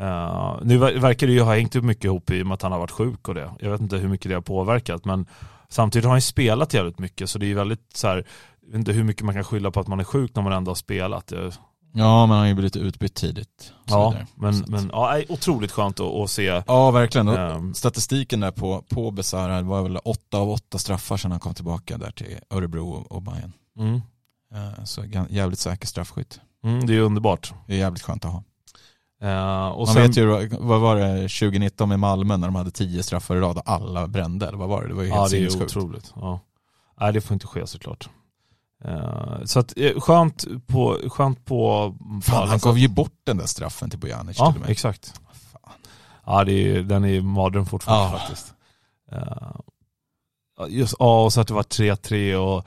Uh, nu ver- verkar det ju ha hängt upp mycket ihop i och med att han har varit sjuk och det. Jag vet inte hur mycket det har påverkat, men samtidigt har han ju spelat jävligt mycket, så det är ju väldigt så här, jag vet inte hur mycket man kan skylla på att man är sjuk när man ändå har spelat. Det, Ja, men han har ju blivit utbytt tidigt. och ja, men, Så men ja, otroligt skönt att, att se. Ja, verkligen. Och ehm, Statistiken där på, på Besara var väl åtta av åtta straffar sedan han kom tillbaka där till Örebro och Bayern. mm. Eh, Så jävligt säker straffskytt. Mm, det är underbart. Det är jävligt skönt att ha. Eh, och Man sen, vet ju, vad var det 2019 med Malmö när de hade tio straffar i rad och alla brände, eller vad var det? Det var ju helt Ja det är sinnessjukt. otroligt. Ja. Nej det får inte ske såklart. Eh, så att, eh, skönt på, skönt på... Fan, han gav ju bort den där straffen till Bojanic Ja till och med. exakt. Fan. Ja det är, den är mardröm fortfarande Ja. faktiskt. Ja, just, ja och så att det var 3-3 och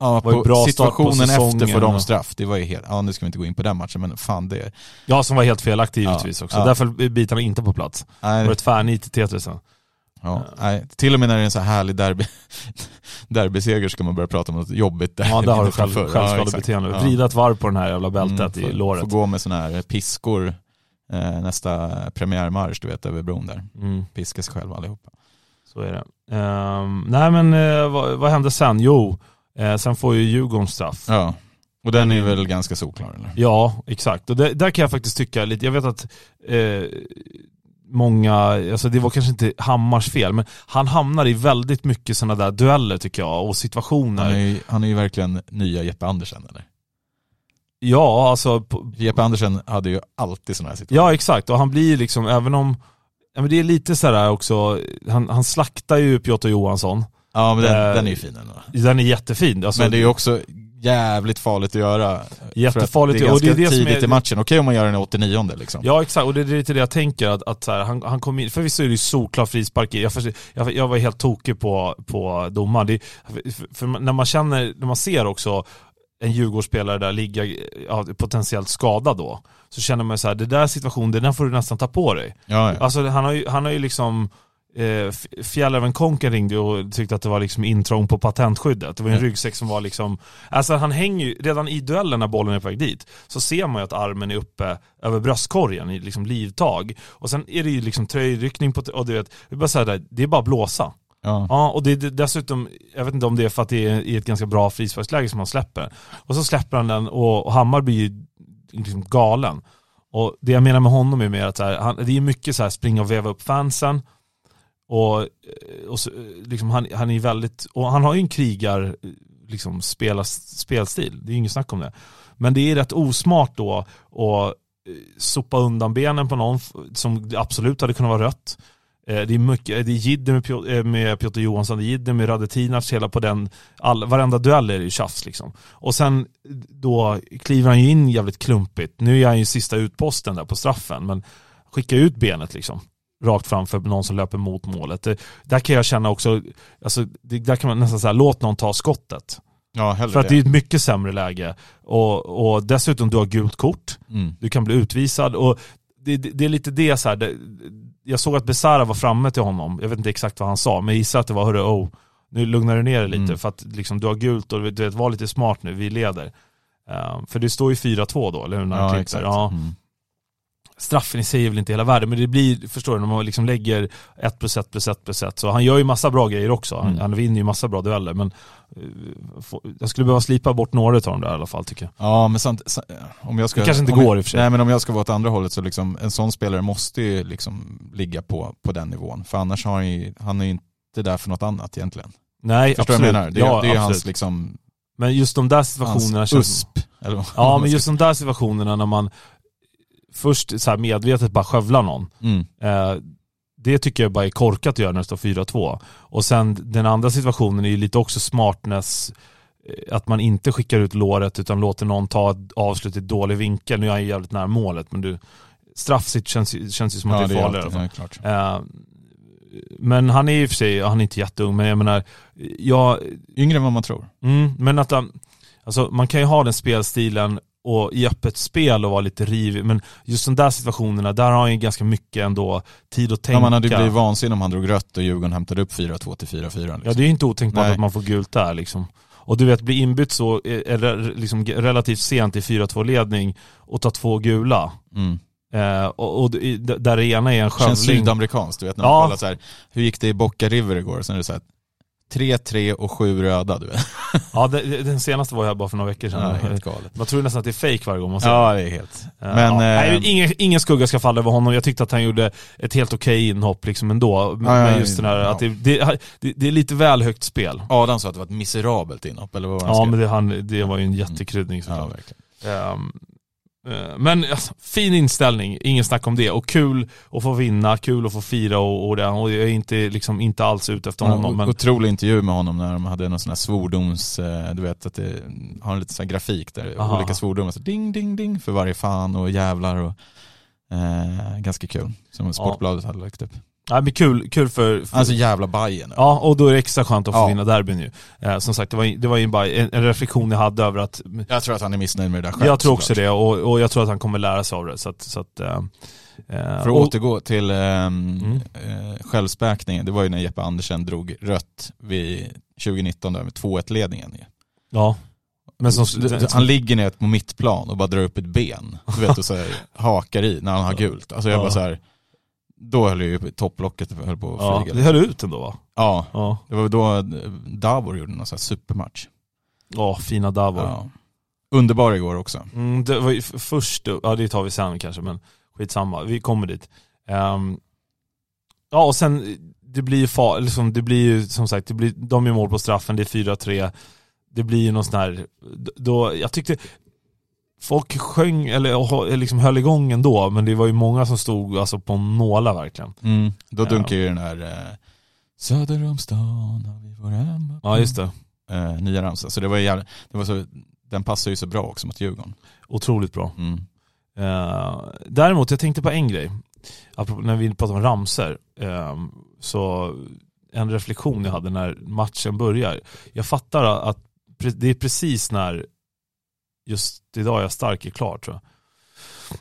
Ja, var ju på bra situationen efter dem och- straff, det var ju helt, ja nu ska vi inte gå in på den matchen men fan det, Ja som var helt felaktig givetvis Ja, också. ja. Därför är bitarna inte på plats. Det nej, var ett tvärnit i Tetrisen. Ja, nej, till och med när det är en så här härlig derby, derbyseger ska man börja prata om något jobbigt derby Ja där har du själv, självskadebeteende. Ja, Vrida ett varv på den här jävla bältet Mm, i får- låret. Får gå med sådana här piskor eh, nästa premiärmarsch du vet över bron där. Mm. Piska sig själva allihopa. Så är det. Ehm, nej men eh, vad, vad hände sen? Jo, eh, sen får ju Djurgården straff. Ja, Ja, och den är väl ganska solklar eller? exakt. Och det, där kan jag faktiskt tycka lite, jag vet att eh, många, alltså det var kanske inte Hammars fel, men han hamnar i väldigt mycket sådana där dueller tycker jag och situationer. Han är, ju, han är ju verkligen nya Jeppe Andersen eller? Ja, alltså Jeppe Andersen hade ju alltid sådana här situationer. Ja exakt, och han blir liksom, även om, ja, men det är lite sådär också, han, han slaktar ju Piotr Johansson. Ja men den, Eh, den är ju fin ändå. Den är jättefin. Alltså, Men det är ju också jävligt farligt att göra. Jättefarligt, För att det är och det ganska är det tidigt är- i matchen. Okej om man gör den i 89 liksom. Ja exakt, och det är lite det jag tänker att, att så här, han, han kom in, förvisso är det ju solklar frispark jag, jag, jag var helt tokig på, på domaren. Det, för, för när man känner, när man ser också en Djurgårdsspelare där ligga ja, potentiellt skadad då, så känner man så här, det där situationen, den får du nästan ta på dig. Ja, ja. Alltså han har ju, han har ju liksom eh, Fjällräven Konken ringde och tyckte att det var liksom intrång på patentskyddet. Det var en Ja. ryggsäck som var liksom, alltså han hänger ju, redan i duellen när bollen är på väg dit, så ser man ju att armen är uppe över bröstkorgen i liksom livtag. Och sen är det ju liksom tröjryckning på, och du vet, det är bara så här, det är bara blåsa. ja. Ja, och det är dessutom, jag vet inte om det är för att det är i ett ganska bra frisparksläge som han släpper. Och så släpper han den och, och Hammar blir ju liksom galen. Och det jag menar med honom är mer att så här, han, det är mycket så här springa och veva upp fansen. Och, eh, och så, eh, liksom han, han är väldigt, och han har ju en krigar eh, liksom spela, spelstil, det är ju inget snack om det. Men det är rätt osmart då att sopa undan benen på någon som absolut hade kunnat vara rött. Det är mycket, det är jidder med, med Piotr Johansson, det är jidder med Radetinac, hela på den, all, varenda duell är det ju tjafs liksom. Och sen då kliver han ju in jävligt klumpigt. Nu är han ju sista utposten där på straffen, men skicka ut benet liksom. Rakt framför någon som löper mot målet. Det, där kan jag känna också, alltså, det, där kan man nästan säga, låt någon ta skottet. ja För att det är ett mycket sämre läge. Och, och dessutom du har gult kort, Mm. du kan bli utvisad och det, det, det är lite det så här. Det, jag såg att Besara var framme till honom, jag vet inte exakt vad han sa, men jag gissar att det var hörru, oh, nu lugnar du ner dig lite Mm. för att liksom, du har gult och du vet, var lite smart nu, vi leder. Eh, för det står ju 4-2 då, eller hur? När Ja, exakt. Ja. Mm. Straffen i sig är väl inte hela världen, men det blir, förstår du, när man liksom lägger 1 plus 1 plus 1 plus 1, så han gör ju massa bra grejer också. Han, Mm. han vinner ju massa bra dueller, men eh, jag skulle behöva slipa bort några av dem där i alla fall tycker jag. Ja men samt, sa- om jag ska... Det kanske inte om jag, går i och för sig. Nej men om jag ska vara åt andra hållet så liksom, en sån spelare måste ju liksom ligga på, på den nivån. För annars har han ju, han är ju inte där för något annat egentligen. Nej, Förstår du absolut. vad jag menar? Det, ja, det är ju absolut. hans liksom, Men just de där situationerna hans känns... USP. Vad Ja, men just de där situationerna när man först så medvetet bara skövlar någon. Mm. Eh, det tycker jag bara är korkat att göra när det står 4-2. Och sen den andra situationen är ju lite också smartness, eh, att man inte skickar ut låret utan låter någon ta ett avslut i dålig vinkel. Nu är han ju jävligt nära målet men du, straffsitt känns, ju- känns ju som att Ja, det är farligare. alltid- ja. Eh, men han är och för sig, han är inte jätteung, men jag menar, jag, Yngre än vad man tror. Mm, men att han, alltså man kan ju ha den spelstilen och i öppet spel och vara lite rivig, men just de där situationerna, där har han ju ganska mycket ändå tid att tänka. Ja, man hade ju blivit vansinnig om han drog rött och Djurgården hämtade upp 4-2 till 4-4. Liksom. Ja det är ju inte otänkbart Nej. att man får gult där liksom. Och du vet, bli inbytt så, eh, eller liksom relativt sent i 4-2 ledning och ta två gula. Mm. Eh, och, och där det ena är en Känns skövling. sydamerikanskt, du vet när man Ja. kollar så här, hur gick det i Boca River igår? Sen är det så här 3-3 och 7 röda, du vet. Ja, det- den senaste var jag bara för några veckor sedan. Ja, det helt galet. Man tror nästan att det är fake varje gång man ser Ja, det är helt. Ja, Men, ja. Nej, eh, ingen, ingen skugga ska falla över honom. Jag tyckte att han gjorde ett helt okej inhopp liksom ändå. Men, Ja, ja, men just den här, ja. att det, det, det, det är lite väl högt spel. Adam sa att det var ett miserabelt inhopp, eller vad var han Ja men det, han, det var ju en jättekryddning Ja, såklart. verkligen. Ehm, eh, men alltså, fin inställning, ingen snack om det. Och kul att få vinna, kul att få fira och, och det. Och jag är inte, liksom, inte alls ute efter honom. Ja, Men, Otrolig intervju med honom när de hade någon sån här svordoms, eh, du vet att det har en liten sån grafik där Aha. olika svordomar, så ding ding ding för varje fan och jävlar och eh, ganska kul. Som Sportbladet hade lagt upp. Nej, men kul, kul för... för Alltså jävla Bajen. Ja, och då är det extra skönt att få Ja. vinna derbyn ju. Eh, som sagt, det var, det var ju bara en, en reflektion jag hade över att Jag tror att han är missnöjd med det där själv. Jag tror också såklart. det och, och jag tror att han kommer lära sig av det. Så att, så att, eh, eh, För att och, återgå till ehm, Mm. eh, självspäkningen, det var ju när Jeppe Andersen drog rött vid 2019 där med 2-1-ledningen. ju. Ja. Men som, Han ligger ner på mittplan och bara drar upp ett ben, du vet, och så här, hakar i när han har gult. Alltså jag Ja. bara så här, då höll ju topplocket höll på att ja, flyga. det höll ut ändå va? Ja, Ja, det var då Davor gjorde någon sån här supermatch. ja fina Davor. Ja. Underbar igår också. Mm, det var ju först, ja det tar vi sen kanske men skitsamma, vi kommer dit. Ehm, ja och sen, det blir ju far, liksom, det blir ju som sagt, det blir, de gör mål på straffen, det är 4-3. Det blir ju någon sån här, då, jag tyckte Folk sjöng, eller liksom höll igång ändå, men det var ju många som stod alltså, på nålar verkligen. Då Ja. dunkar ju den här eh, Söder om stan har vi vår hemma Ja just det, eh, nya ramsa. Så det var ju jävla, det var så, den passar ju så bra också mot Djurgården. otroligt bra. Mm. Eh, däremot, jag tänkte på en grej. Apropå när vi pratade om ramser. Eh, så en reflektion jag hade när matchen börjar. Jag fattar att det är precis när just idag är jag stark är klar tror jag.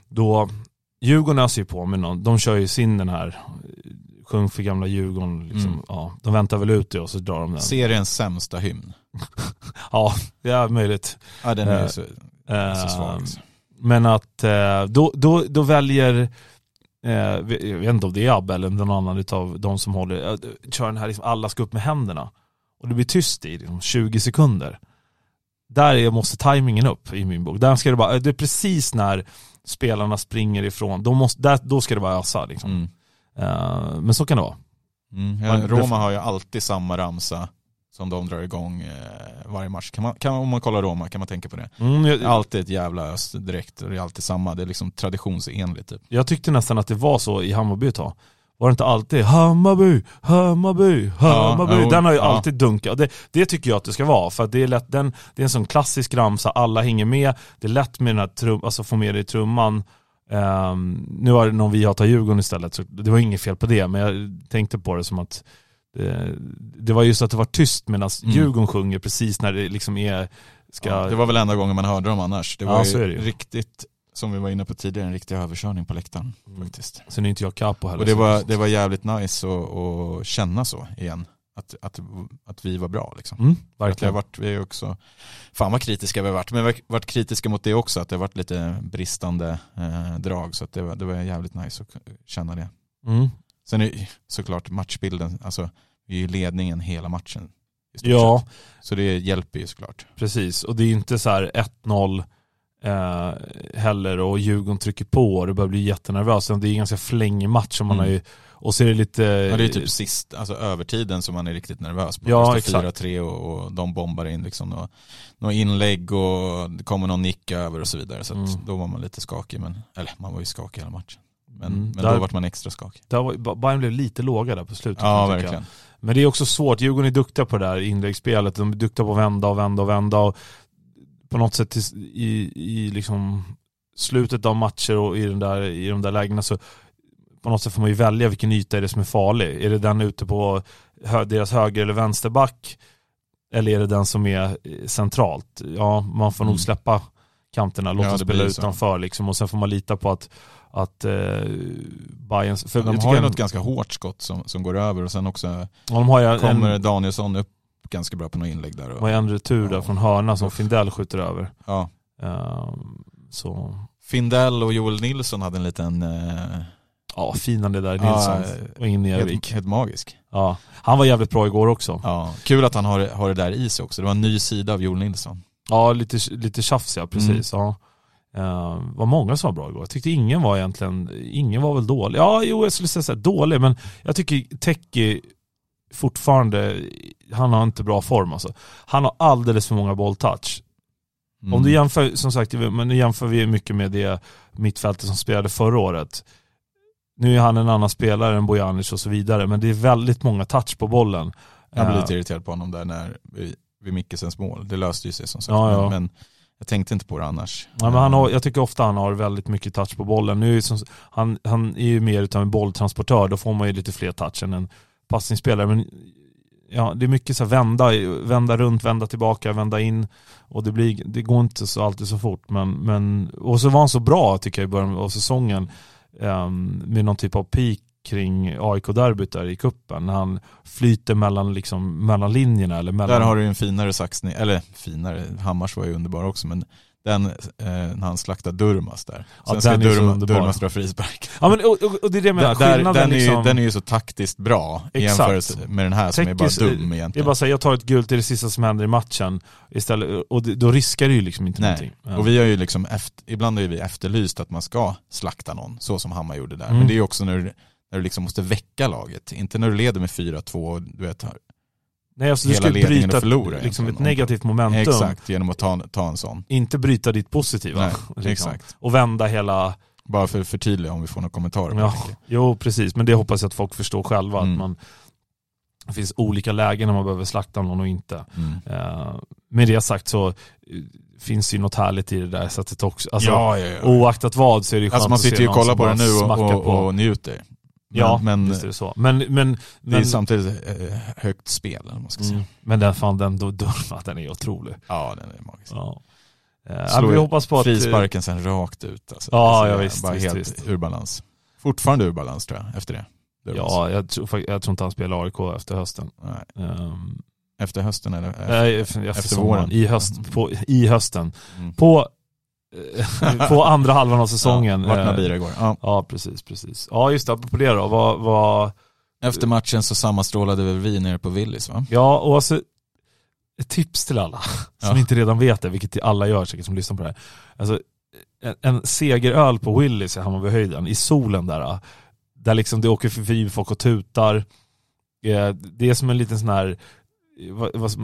Då Djurgården öser ju på med någon, de kör ju sin den här Sjung för gamla Djurgården, liksom, Mm. ja, de väntar väl ut det och så drar de den. Seriens sämsta hymn. Ja, det är möjligt. Ja den är Eh, ju så, Eh, så svag. alltså. Men att eh, då, då, då väljer, eh, jag vet inte om det är Abbe eller någon annan utav de som håller, eh, kör den här liksom, alla ska upp med händerna. Och det blir tyst i liksom, 20 sekunder. Där är, måste tajmingen upp i min bok. Där ska det, bara, det är precis när spelarna springer ifrån, då, måste, där, då ska det vara ösa. Liksom. Mm. Eh, men så kan det vara. Mm. Ja, Roma har ju alltid samma ramsa som de drar igång eh, varje match. Kan man, kan, om man kollar Roma kan man tänka på det. Mm, jag, alltid ett jävla ös direkt och det är alltid samma. Det är liksom traditionsenligt typ. Jag tyckte nästan att det var så i Hammarby ett tag. Var det inte alltid Hammarby, Hammarby, Hammarby? jo, den har ju ja. alltid dunkat. Det, det tycker jag att det ska vara. För det är, lätt, den, det är en sån klassisk ramsa, alla hänger med. Det är lätt med den här trum, alltså få med det i trumman. Ehm, nu har det någon vi hatar Djurgården istället, så det var inget fel på det. Men jag tänkte på det som att det, det var just att det var tyst medan Mm. Djurgården sjunger precis när det liksom är, ska... Ja, det var väl enda gången man hörde dem annars. Det Ja, var är ju det ju. riktigt, som vi var inne på tidigare, en riktig överkörning på läktaren Mm. faktiskt. Sen är inte jag capo heller. Och det var, det var jävligt nice att, att känna så igen. Att, att, att vi var bra liksom. Mm, Att har verkligen. varit, vi är också, fan vad kritiska vi har varit, men vi har varit kritiska mot det också, att det har varit lite bristande eh, drag, så att det, var, det var jävligt nice att känna det. Mm. Sen är ju såklart matchbilden, alltså vi är ju ledningen hela matchen. Ja, sett. Så det hjälper ju såklart. Precis, och det är inte så här 1-0 eh, heller och Djurgården trycker på och det börjar bli jättenervöst. Det är en ganska flängig match som man Mm. har ju, och så är det lite... Ja, det är typ sist, alltså övertiden som man är riktigt nervös på. Ja, exakt. 4-3 och, och de bombar in liksom några, några inlägg och det kommer någon nick över och så vidare. Så Mm. då var man lite skakig, men, eller man var ju skakig hela matchen. Men, Mm, men där- då vart man extra skakig. Var, Bayern blev lite låga där på slutet. Ja, verkligen. Men det är också svårt, Djurgården är duktiga på det där inläggsspelet. De är duktiga på att vända och vända och vända. Och på något sätt i, i liksom slutet av matcher och i, den där, i de där lägena så på något sätt får man ju välja vilken yta är det som är farlig. Är det den ute på hö, deras höger eller vänsterback? Eller är det den som är eh, centralt? Ja, man får Mm. nog släppa kanterna, låt Ja, spela utanför liksom. Och sen får man lita på att, att eh, Bayerns... För De jag har ju något ganska hårt skott som, som går över och sen också Ja, de har ju kommer en, Danielsson upp ganska bra på något inlägg där. Och, en retur där Ja. från hörna som. Findell skjuter över. ja. Ehm, så, Findell och Joel Nilsson hade en liten, eh, Ja, finande där Ja, Nilsson eh, och ingen Helt, Nervik. helt magisk. Ja. Han var jävligt bra igår också. Ja. Kul att han har, har det där i sig också. Det var en ny sida av Joel Nilsson. Ja, lite, lite tjafs ja, precis. Mm. Ja. Uh, var många som var bra igår. Jag tyckte ingen var egentligen, ingen var väl dålig. Ja, jo jag skulle säga så här, dålig, men jag tycker Teki fortfarande, han har inte bra form alltså. Han har alldeles för många bolltouch. Mm. Om du jämför, som sagt, men nu jämför vi mycket med det mittfältet som spelade förra året. Nu är han en annan spelare än Bojanic och så vidare, men det är väldigt många touch på bollen. Jag blev Eh, lite irriterad på honom där när, vid, Mickelsens mål. Det löste ju sig som sagt. Ja, ja. Men, jag tänkte inte på det annars. Ja, men han har, jag tycker ofta han har väldigt mycket touch på bollen. Nu är som, han, han är ju mer utav en bolltransportör, då får man ju lite fler touch än en passningsspelare. Men ja, det är mycket så här vända, vända runt, vända tillbaka, vända in. Och det, blir, det går inte så alltid så fort. Men, men, och så var han så bra tycker jag i början av säsongen. ehm, med någon typ av peak kring AIK-derbyt där i kuppen när han flyter mellan, liksom, mellan linjerna. Eller mellan, Där har du en finare saxning, eller finare, Hammars var ju underbar också, men den, eh, när han slaktade Durmas där. Ja, Sen ska är så Durma. Durmas dra frispark. Ja, men, och, och, och det är det jag menar, Där, skillnaden den, är ju, liksom, den är ju så taktiskt bra i Exakt. jämförelse med den här som är bara dum Det är egentligen. bara säga jag tar ett guld till det sista som händer i matchen istället, och det, då riskar du ju liksom inte Nej, någonting. Ja. och vi har ju liksom, efter, ibland ju vi efterlyst att man ska slakta någon, så som Hammar gjorde där. Mm. Men det är ju också när du, när du liksom måste väcka laget, inte när du leder med 4-2 och du vet, Nej, alltså du hela ska bryta förlora liksom ett negativt momentum, exakt, genom att ta, ta en sån. inte bryta ditt positiva. Nej, liksom. exakt. Och vända hela, Bara för att förtydliga om vi får några kommentarer. ja, det. jo precis, men det hoppas jag att folk förstår själva. Mm. Att man, det finns olika lägen när man behöver slakta någon och inte. Mm. Uh, med det sagt så eh, finns ju något härligt i det där sättet också. Alltså, ja, ja, ja. Oaktat vad så är det ju skönt Alltså man sitter ju och kollar på det nu och, och, och njuter. Men, ja, men visst är det så. Men, men, det är men, samtidigt eh, högt spel, man ska säga. mm, men den, fan, den Durma, den är otrolig. Ja, den är magisk. Ja. Eh, Slår vi hoppas på att... eh, Frisparken sen rakt ut. Alltså. Ja, Alltså, ja, visst, Bara visst, helt visst. ur balans. Fortfarande ur balans tror jag, efter det. det. Ja, jag tror, jag tror inte han spelar AIK efter hösten. Um, Efter hösten eller? nej, efter, efter, våren. I, höst, på, I hösten. Mm. På, på andra halvan av säsongen. Ja, vart eh, Nabira igår. Ja. Ja, precis, precis. Ja, just det, på det då. Vad, vad, Efter matchen så sammanstrålade väl vi nere på Willys va? ja, och alltså, ett tips till alla som Ja. inte redan vet det, vilket alla gör säkert som lyssnar på det här. Alltså, en, en segeröl på Willys i Hammarbyhöjden, i solen där, där liksom det åker förbi folk och tutar. Eh, Det är som en liten sån här,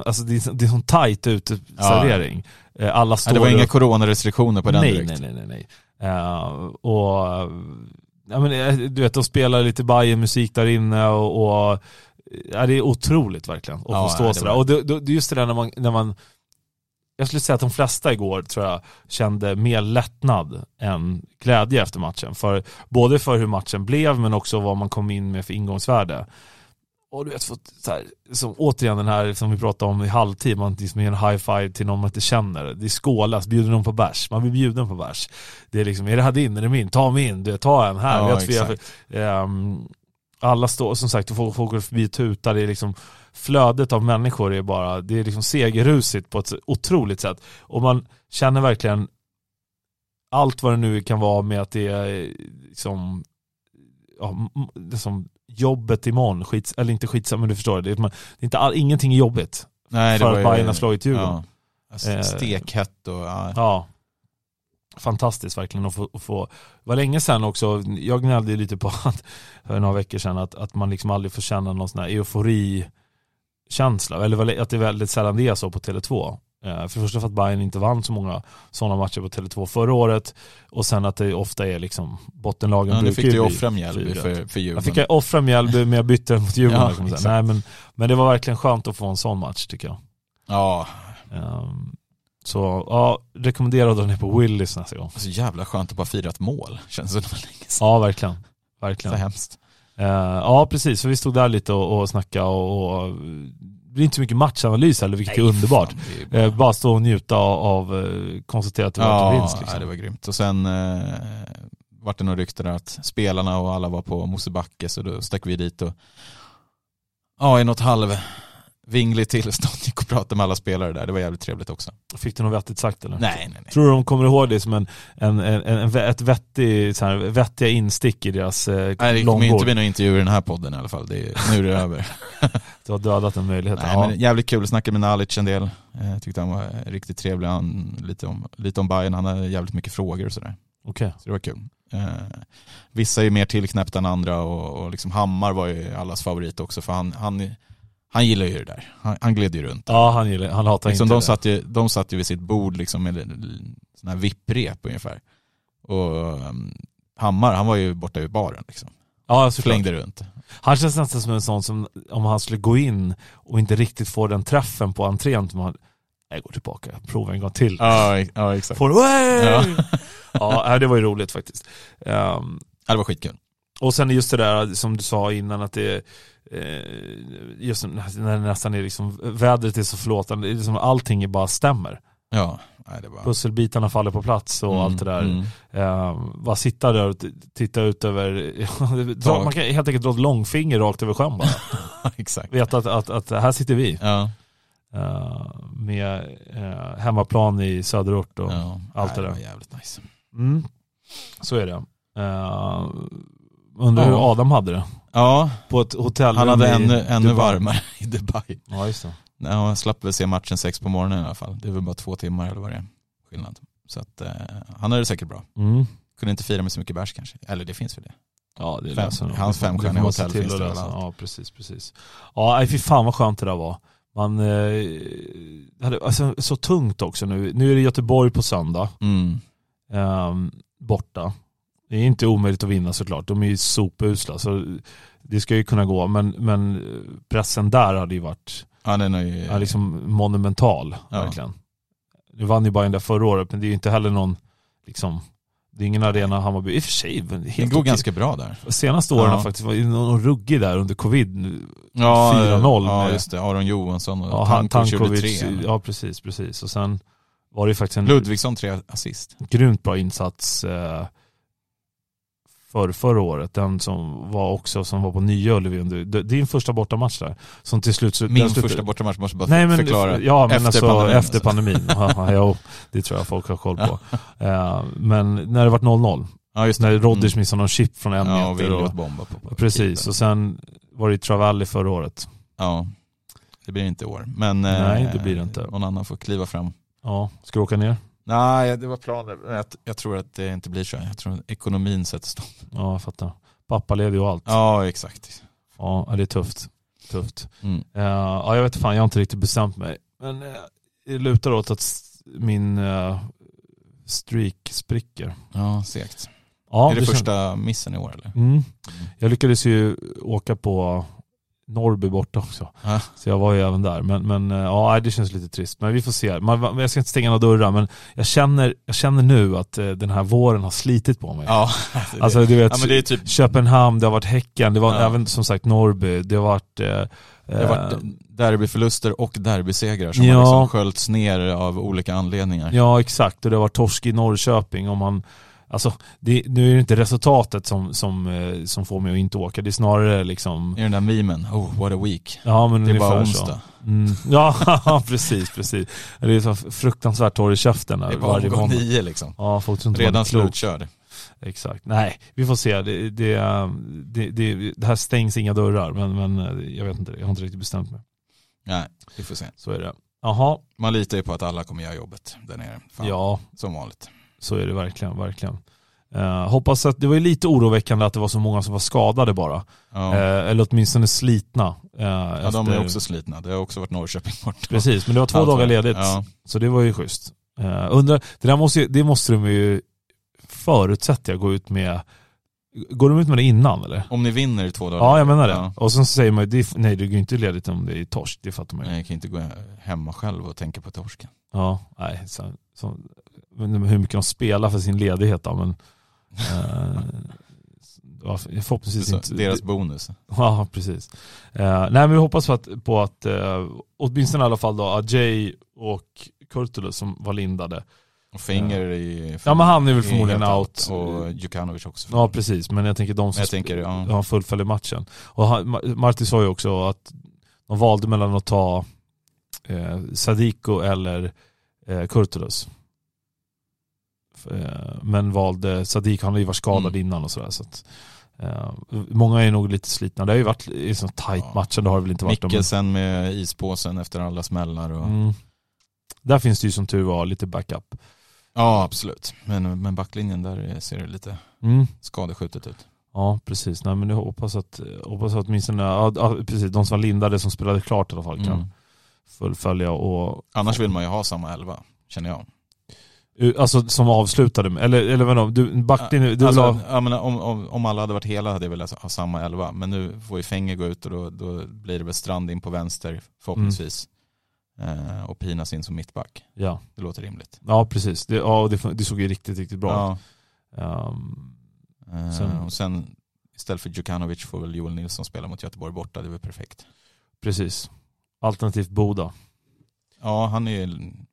alltså det är, det är sån tajt uteservering. Eh, Alla står Ja, det var inga upp- coronarestriktioner på den nej, direkt. nej, nej, nej, nej. Eh, och, ja, men, eh, du vet, de spelar lite Bayern musik där inne och, och ja, det är otroligt verkligen att Ja, få stå det sådär. var- Och det, det, just det där när man, när man, jag skulle säga att de flesta igår tror jag kände mer lättnad än glädje efter matchen. För, både för hur matchen blev men också vad man kom in med för ingångsvärde. Och du vet, fått, så här, som, återigen den här som vi pratade om i halvtid, man liksom ger en high five till någon man inte känner. Det skålas, bjuder någon på bärs, man blir bjuden på bärs. Det är liksom, är det här din, är det min? Ta min, du, ta en här. Ja, vet ehm, alla står, som sagt, folk, folk går förbi tutar, det är liksom flödet av människor är bara, det är liksom segerrusigt på ett otroligt sätt. Och man känner verkligen allt vad det nu kan vara med att det är liksom, ja, liksom jobbet imorgon, skits, eller inte skitsamma men du förstår, det är, det är inte all, ingenting är jobbigt Nej, för att Bayern har slagit Djurgården. Ja. Alltså, Eh, Stekhett och ja. Ja. Fantastiskt verkligen att få, att få, det var länge sedan också, jag gnällde lite på att, för några veckor sedan att, att man liksom aldrig får känna någon sån här eufori känsla, eller att det är väldigt sällan det är så på Tele2. Eh, För det första för att Bayern inte vann så många sådana matcher på Tele2 förra året och sen att det ofta är liksom bottenlagen Ja, brukar fick du ju bli offra Mjällby för, för Jag Djurgården. fick jag offra Mjällby men jag bytte den mot Djurgården. Ja, exakt. Nej, men, men det var verkligen skönt att få en sån match tycker jag. Ja, Ehm, Så ja, rekommenderar att dra ner på Willys nästa gång. så jävla skönt att bara fira ett mål. Känns det länge sedan. Ja, verkligen. Så verkligen. hemskt. Eh, ja, precis. För vi stod där lite och, och snackade och, och blir inte så mycket matchanalys heller, vilket är underbart. Fan, är bara- Eh, bara stå och njuta av, av eh, konstatera att det var Ja, en vinst. Liksom. nej, det var grymt. Och sen eh, vart det några rykten att spelarna och alla var på Mosebacke så då stack vi dit och ja, i något halv vingligt tillstånd, gick och pratade med alla spelare där. Det var jävligt trevligt också. Fick du något vettigt sagt eller? Nej, nej, nej. Tror du de kommer ihåg det som en, en, en, en ett vettig, så här, vettiga instick i deras eh, Nej, det kommer inte bli någon intervju i den här podden i alla fall. Det är, nu är det över. Du har dödat den möjligheten. Nej, ja. men jävligt kul, snackade med Nalic en del. Eh, tyckte han var riktigt trevlig. Han, lite, om, lite om Bayern. han hade jävligt mycket frågor och sådär. Okej. Så det var kul. Eh, vissa är ju mer tillknäppta än andra och, och liksom Hammar var ju allas favorit också för han, han, han gillar ju det där. Han, han gled ju runt. Ja, han, gillar, han hatar Liksom inte de, det. satt ju, de satt ju vid sitt bord liksom med sån här vipprep ungefär. Och um, Hammar, han var ju borta vid baren liksom. Ja, såklart. Flängde runt. Han känns nästan som en sån som om han skulle gå in och inte riktigt få den träffen på entrén som han, jag går tillbaka, prova en gång till. Ja, ja exakt. Får, ja. Ja. det var ju roligt faktiskt. Ehm, Ja, det var skitkul. Och sen just det där som du sa innan att det eh, just när det nästan är liksom, vädret är så förlåtande, det är liksom, allting är bara stämmer. Ja, nej, det var... Pusselbitarna faller på plats och Mm, allt det där. mm. Eh, bara sitta där och titta ut över, dra, man kan helt enkelt dra ett långfinger rakt över sjön bara. exakt. Veta att, att, att här sitter vi. Ja, eh, med eh, hemmaplan i söderort och ja. allt det nej, där. var jävligt nice. mm. Så är det. Undrar hur. Adam hade det. Ja, På ett hotellrum han hade ännu, ännu varmare i Dubai. Ja just det. Nej, han slapp väl se matchen sex på morgonen i alla fall. Det är väl bara två timmar eller vad det är. Skillnad. Så att eh, han hade det säkert bra. Mm. Kunde inte fira med så mycket bärs kanske. Eller det finns väl det. Ja det Fem- löser hans femstjärniga hotell till finns det lösa. överallt. Ja precis, precis. Ja fy fan vad skönt det där var. Man, eh, hade, alltså, så tungt också nu. Nu är det Göteborg på söndag. Mm. ehm, borta. Det är inte omöjligt att vinna såklart. De är ju sopusla så det ska ju kunna gå. Men, men pressen där hade ju varit Ja, den är ju... ja, liksom monumental. Ja. Verkligen. Nu vann ju Bayern där förra året men det är ju inte heller någon liksom, det är ingen arena Hammarby. I och för sig, men det helt går okej. ganska bra där. Senaste åren Ja. har faktiskt varit någon ruggig där under covid. Ja, 4-0 Ja, med- just det. Aron Johansson och Ja, han, Tankovic gjorde Tankovic, tre. ja precis, precis. Och sen var det ju faktiskt en Ludvigsson tre assist. grymt bra insats eh, för förra året. Den som var också som var på Nya Ullevi din första bortamatch där. Som till slut... Min slutade- första bortamatch måste bara Nej men, förklara. ja, men Efter alltså, pandemin, efter alltså. pandemin. Ja, det tror jag folk har koll på. Eh, men när det var 0-0, Ja, just när. Rodgers Mm. missade någon chip från en Ja, meter. Och, bomba på, på precis, och sen var det Travalli förra året. Ja, det blir inte i år. Men Nej, eh, det blir det inte. någon annan får kliva fram. Ja, ska du åka ner? Nej, det var planen. Jag, jag tror att det inte blir så. Jag tror att ekonomin sätter stopp. Ja, jag fattar. Pappaledig och allt. Ja, exakt. Ja, det är tufft. Tufft. Mm. Eh, ja, jag vet fan, jag har inte riktigt bestämt mig. Men uh, det lutar åt att min eh, streak spricker. Ja, segt. Ja, är det, känns- första missen i år eller? Mm. Jag lyckades ju åka på Norrby borta också. Ja. Så jag var ju även där. Men, men eh, ja, det känns lite trist. Men vi får se. Man, jag ska inte stänga några dörrar men jag känner, jag känner nu att eh, den här våren har slitit på mig. Ja, Alltså du vet, ja, det typ Köpenhamn, det har varit Häcken, det var Ja. även som sagt Norrby, det har varit... Eh, det har varit eh, derbyförluster och derbysegrar som Ja. har liksom sköljts ner av olika anledningar. Ja exakt och det var torsk i Norrköping om man Alltså det, nu är det inte resultatet som, som, eh, som får mig att inte åka, det är snarare liksom I den där memen, oh what a week. Ja men Det är bara onsdag. Mm. Ja precis, precis. Det är så fruktansvärt torr i käften Det är bara varje omgång nio liksom. Ja, folk tror inte Redan slutkörd. Exakt. Nej, vi får se. Det, det, det, det, det här stängs inga dörrar men, men eh, jag vet inte, jag har inte riktigt bestämt mig. Nej, vi får se. Så är det. Jaha, Man litar ju på att alla kommer göra jobbet där nere. Fan, ja Som vanligt. Så är det verkligen, verkligen. Eh, hoppas att det var ju lite oroväckande att det var så många som var skadade bara. Ja. Eh, eller åtminstone slitna. Eh, ja, de är efter- också slitna. Det har också varit Norrköping borta. Precis, men det var två dagar ledigt. Ja. Så det var ju schysst. Uh, undrar, det, där måste, det måste de ju förutsätter jag gå ut med. Går de ut med det innan eller? Om ni vinner i två dagar. Ja jag menar det. Ja. Och sen så säger man ju, nej det går inte ledigt om det är torsk, det fattar man ju. Nej, Jag kan inte gå hemma själv och tänka på torsken. Ja, nej. Så, så, hur mycket de spelar för sin ledighet då, men eh, ja, förhoppningsvis inte. deras bonus. Ja, precis. Eh, nej men vi hoppas på att, på att eh, åtminstone i alla fall då Ajay och Kurtulus som var lindade. Och Finger i... Ja men han är väl förmodligen out. Och Djukanovic också. Ja precis, men jag tänker de som jag tänker, ja. ja, fullföljer matchen. Och han, Ma- Marti sa ju också att De valde mellan att ta eh, Sadiko eller eh, Kurtulus. Eh, men valde Sadiko, han hade ju varit skadad Mm. innan och sådär. Så att, eh, många är nog lite slitna. Det har ju varit så tight Ja. matcher, det har det väl inte varit. Mikkelsen med ispåsen efter alla smällar och... Mm. Där finns det ju som tur var lite backup. Ja absolut. Men, men backlinjen där ser det lite Mm. skadeskjutet ut. Ja, precis. Nej, men jag hoppas att, hoppas att åtminstone, ja, precis, de som var lindade som spelade klart i alla fall kan Mm. fullfölja och Annars vill man ju ha samma elva, känner jag. Alltså som avslutade eller, eller vadå, du, backlinjen, du alltså, ha, ja, men om, om, om alla hade varit hela hade jag velat ha samma elva. Men nu får ju Fänger gå ut och då, då blir det väl Strand in på vänster förhoppningsvis. Eh, och Pinas in som mittback. ja, Det låter rimligt. ja precis. Det, ja, det, det såg ju riktigt, riktigt bra ut. Ja. Eh, Sen- Och sen istället för Djukanovic får väl Joel Nilsson spela mot Göteborg borta. Det är väl perfekt. precis. Alternativt Boda. Ja, han är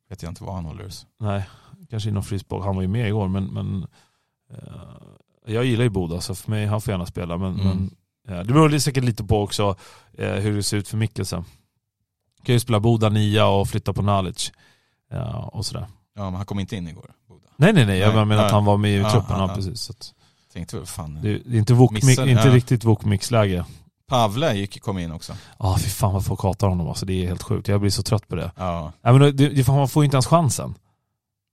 vet jag inte vad han håller. Nej, kanske inom frisboll. Han var ju med igår men, men eh, jag gillar ju Boda så för mig, han får gärna spela. Men, Mm. men eh, det beror säkert lite på också eh, hur det ser ut för Mikkelsen. Kan ju spela Boda nia och flytta på Nalic. Ja, och sådär. Ja, men han kom inte in igår. Boda. Nej nej nej, jag Nej, menar att nej. han var med i truppen. ja, precis. Så att Tänkte väl fan. det, det är inte, wok, Missade- inte ja. riktigt wokmix-läge. Pavle gick, kom in också. Ja ah, fy fan vad folk hatar honom alltså. Det är helt sjukt. Jag blir så trött på det. Ja, Ja, men det, det, man får ju inte ens chansen.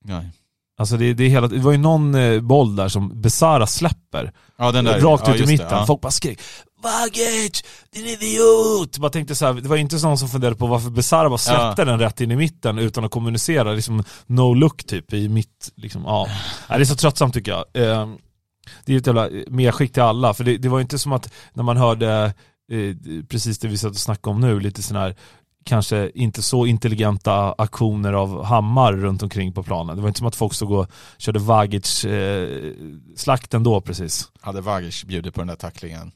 Nej. Alltså det, det, är hela, det var ju någon eh, boll där som Besara släpper. Ja, den där. Rakt ja, ut i mitten. Det, ja. Folk bara skrek Vagic, din idiot! Bara tänkte så här, det var inte någon som funderade på varför Besara bara släppte den rätt in i mitten utan att kommunicera. Liksom no look typ i mitt, liksom, ja. Det är så tröttsamt tycker jag. Eh, Det är ett jävla medskick till alla, för det, det var ju inte som att när man hörde eh, precis det vi satt och snackade om nu, lite sån här kanske inte så intelligenta aktioner av Hammar runt omkring på planen. Det var inte som att folk stod och körde Vagic eh, då precis. Hade Vagic bjudit på den där tacklingen,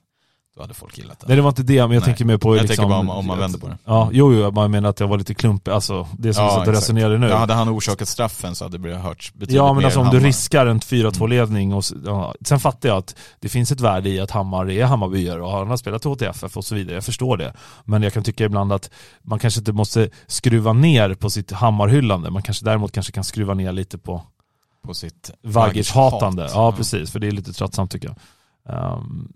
då hade folk gillat det. Nej det var inte det, men jag Nej. tänker mer på Jag liksom, tänker bara om- om man vänder på det. Ja, jo, jo, jag bara menar att jag var lite klumpig, alltså det som och exakt. resonerade nu. Ja, hade han orsakat straffen så hade det hörts betydligt Ja men mer alltså om du riskar en 4-2 ledning och ja. Sen fattar jag att det finns ett värde i att Hammar är Hammarbyare och han har spelat i HTFF och så vidare, jag förstår det. Men jag kan tycka ibland att man kanske inte måste skruva ner på sitt Hammarhyllande, man kanske däremot kanske kan skruva ner lite på på sitt Vagic-hatande. hat. Ja precis, för det är lite tröttsamt tycker jag. Um,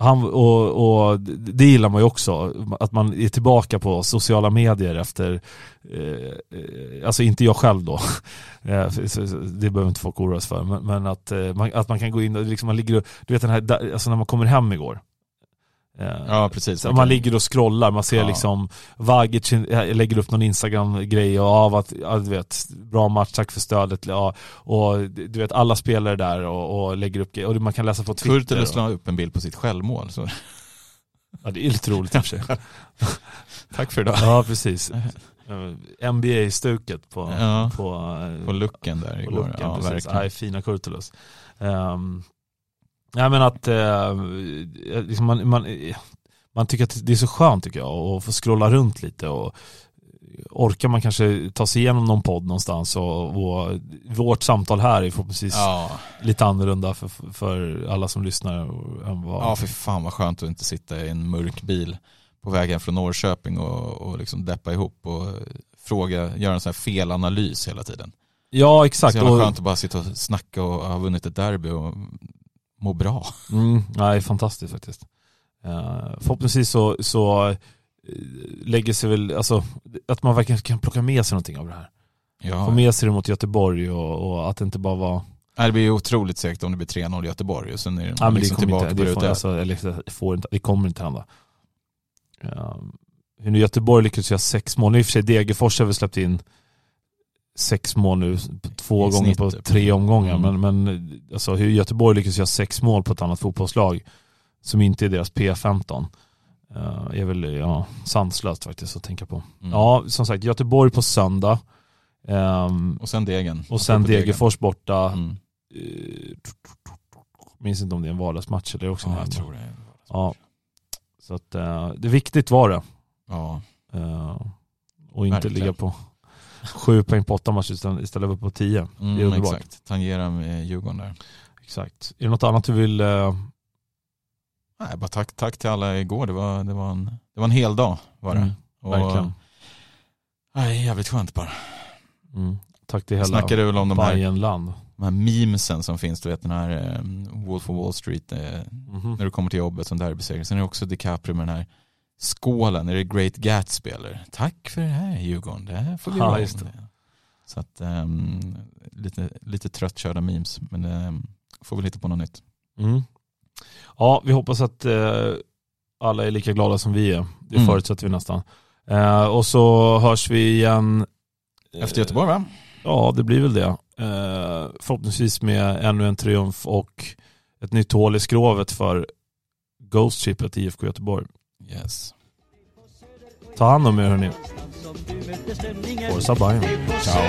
han, och, och det gillar man ju också, att man är tillbaka på sociala medier efter, eh, alltså inte jag själv då, eh, det behöver inte folk oroa sig för, men, men att, eh, man, att man kan gå in och liksom man ligger och, du vet den här, alltså när man kommer hem igår. Eh, Ja precis. så man ligger och scrollar, man ser Ja. liksom Vagic eh, lägger upp någon Instagram-grej och av att, ja, du vet, bra match, tack för stödet. Ja, och du vet alla spelare där och, och lägger upp grejer. Och man kan läsa på Twitter. Kurtulus la upp en bild på sitt självmål. Så. ja, det är lite roligt i och för sig. Tack för idag. Ja, precis. Eh, NBA-stuket på, Ja. på, På lucken där på igår. looken, ja, precis. Nej, fina Kurtulus. Um, nej men att eh, liksom man, man, man tycker att det är så skönt tycker jag att få scrolla runt lite och orkar man kanske ta sig igenom någon podd någonstans och, och vårt samtal här är förhoppningsvis Ja. lite annorlunda för, för alla som lyssnar än vad... ja, för fan vad skönt att inte sitta i en mörk bil på vägen från Norrköping och, och liksom deppa ihop och fråga, göra en sån här felanalys hela tiden. ja Det exakt. är så jävla Och, skönt att bara sitta och snacka och ha vunnit ett derby och må bra. mm, nej, fantastiskt faktiskt. Uh, förhoppningsvis så, så eh, lägger sig väl, alltså att man verkligen kan plocka med sig någonting av det här. Ja. Få med sig det mot Göteborg och, och att det inte bara var... Nej, Det blir ju otroligt segt om det blir 3-0 i Göteborg och sen är det Ja, liksom det tillbaka inte, det får, alltså, eller, det får inte, det kommer inte hända. Um, hur nu Göteborg lyckades göra sex mål, i och för sig Degerfors har väl släppt in sex mål nu, två I gånger på typ. tre omgångar. Mm. Men, men alltså, hur Göteborg lyckas göra sex mål på ett annat fotbollslag som inte är deras P15 uh, är väl ja, sanslöst faktiskt att tänka på. Mm. Ja, som sagt, Göteborg på söndag. Ehm, Och sen Degen. och sen. Degerfors borta. Mm. Eh, minns inte om det är en vardagsmatch eller också en Ja, jag tror det. Ja. Så att eh, det är viktigt var det. Ja. Eh, och inte Verkligen. ligga på sju poäng på åtta matcher istället istället för på tio. det är Mm, underbart. exakt. Tangera med Djurgården där. Exakt. Är det något annat du vill? eh, Nej, bara tack, tack till alla igår. Det var, det var, en, det var en hel dag var det. mm. Och, Verkligen. Nej, jävligt skönt bara. Mm. Tack till hela snackade väl om de här, de här memesen som finns, du vet den här eh, Wolf of Wall Street, eh, Mhm. när du kommer till jobbet som derbyseger. Sen är det också DiCaprio med den här skålen, är det Great Gatsby eller? Tack för det här Djurgården, det här får vi med. Så att um, lite, lite tröttkörda memes, men um, får väl hitta på något nytt. Mm. Ja, vi hoppas att eh, alla är lika glada som vi är. Det Mm. förutsätter vi nästan. Eh, och så hörs vi igen. eh, Efter Göteborg va? Ja, det blir väl det. Eh, förhoppningsvis med ännu en triumf och ett nytt hål i skrovet för Ghost Shipet IFK Göteborg. Yes. Ta hand om er hörni. Forza Bayern. Ciao.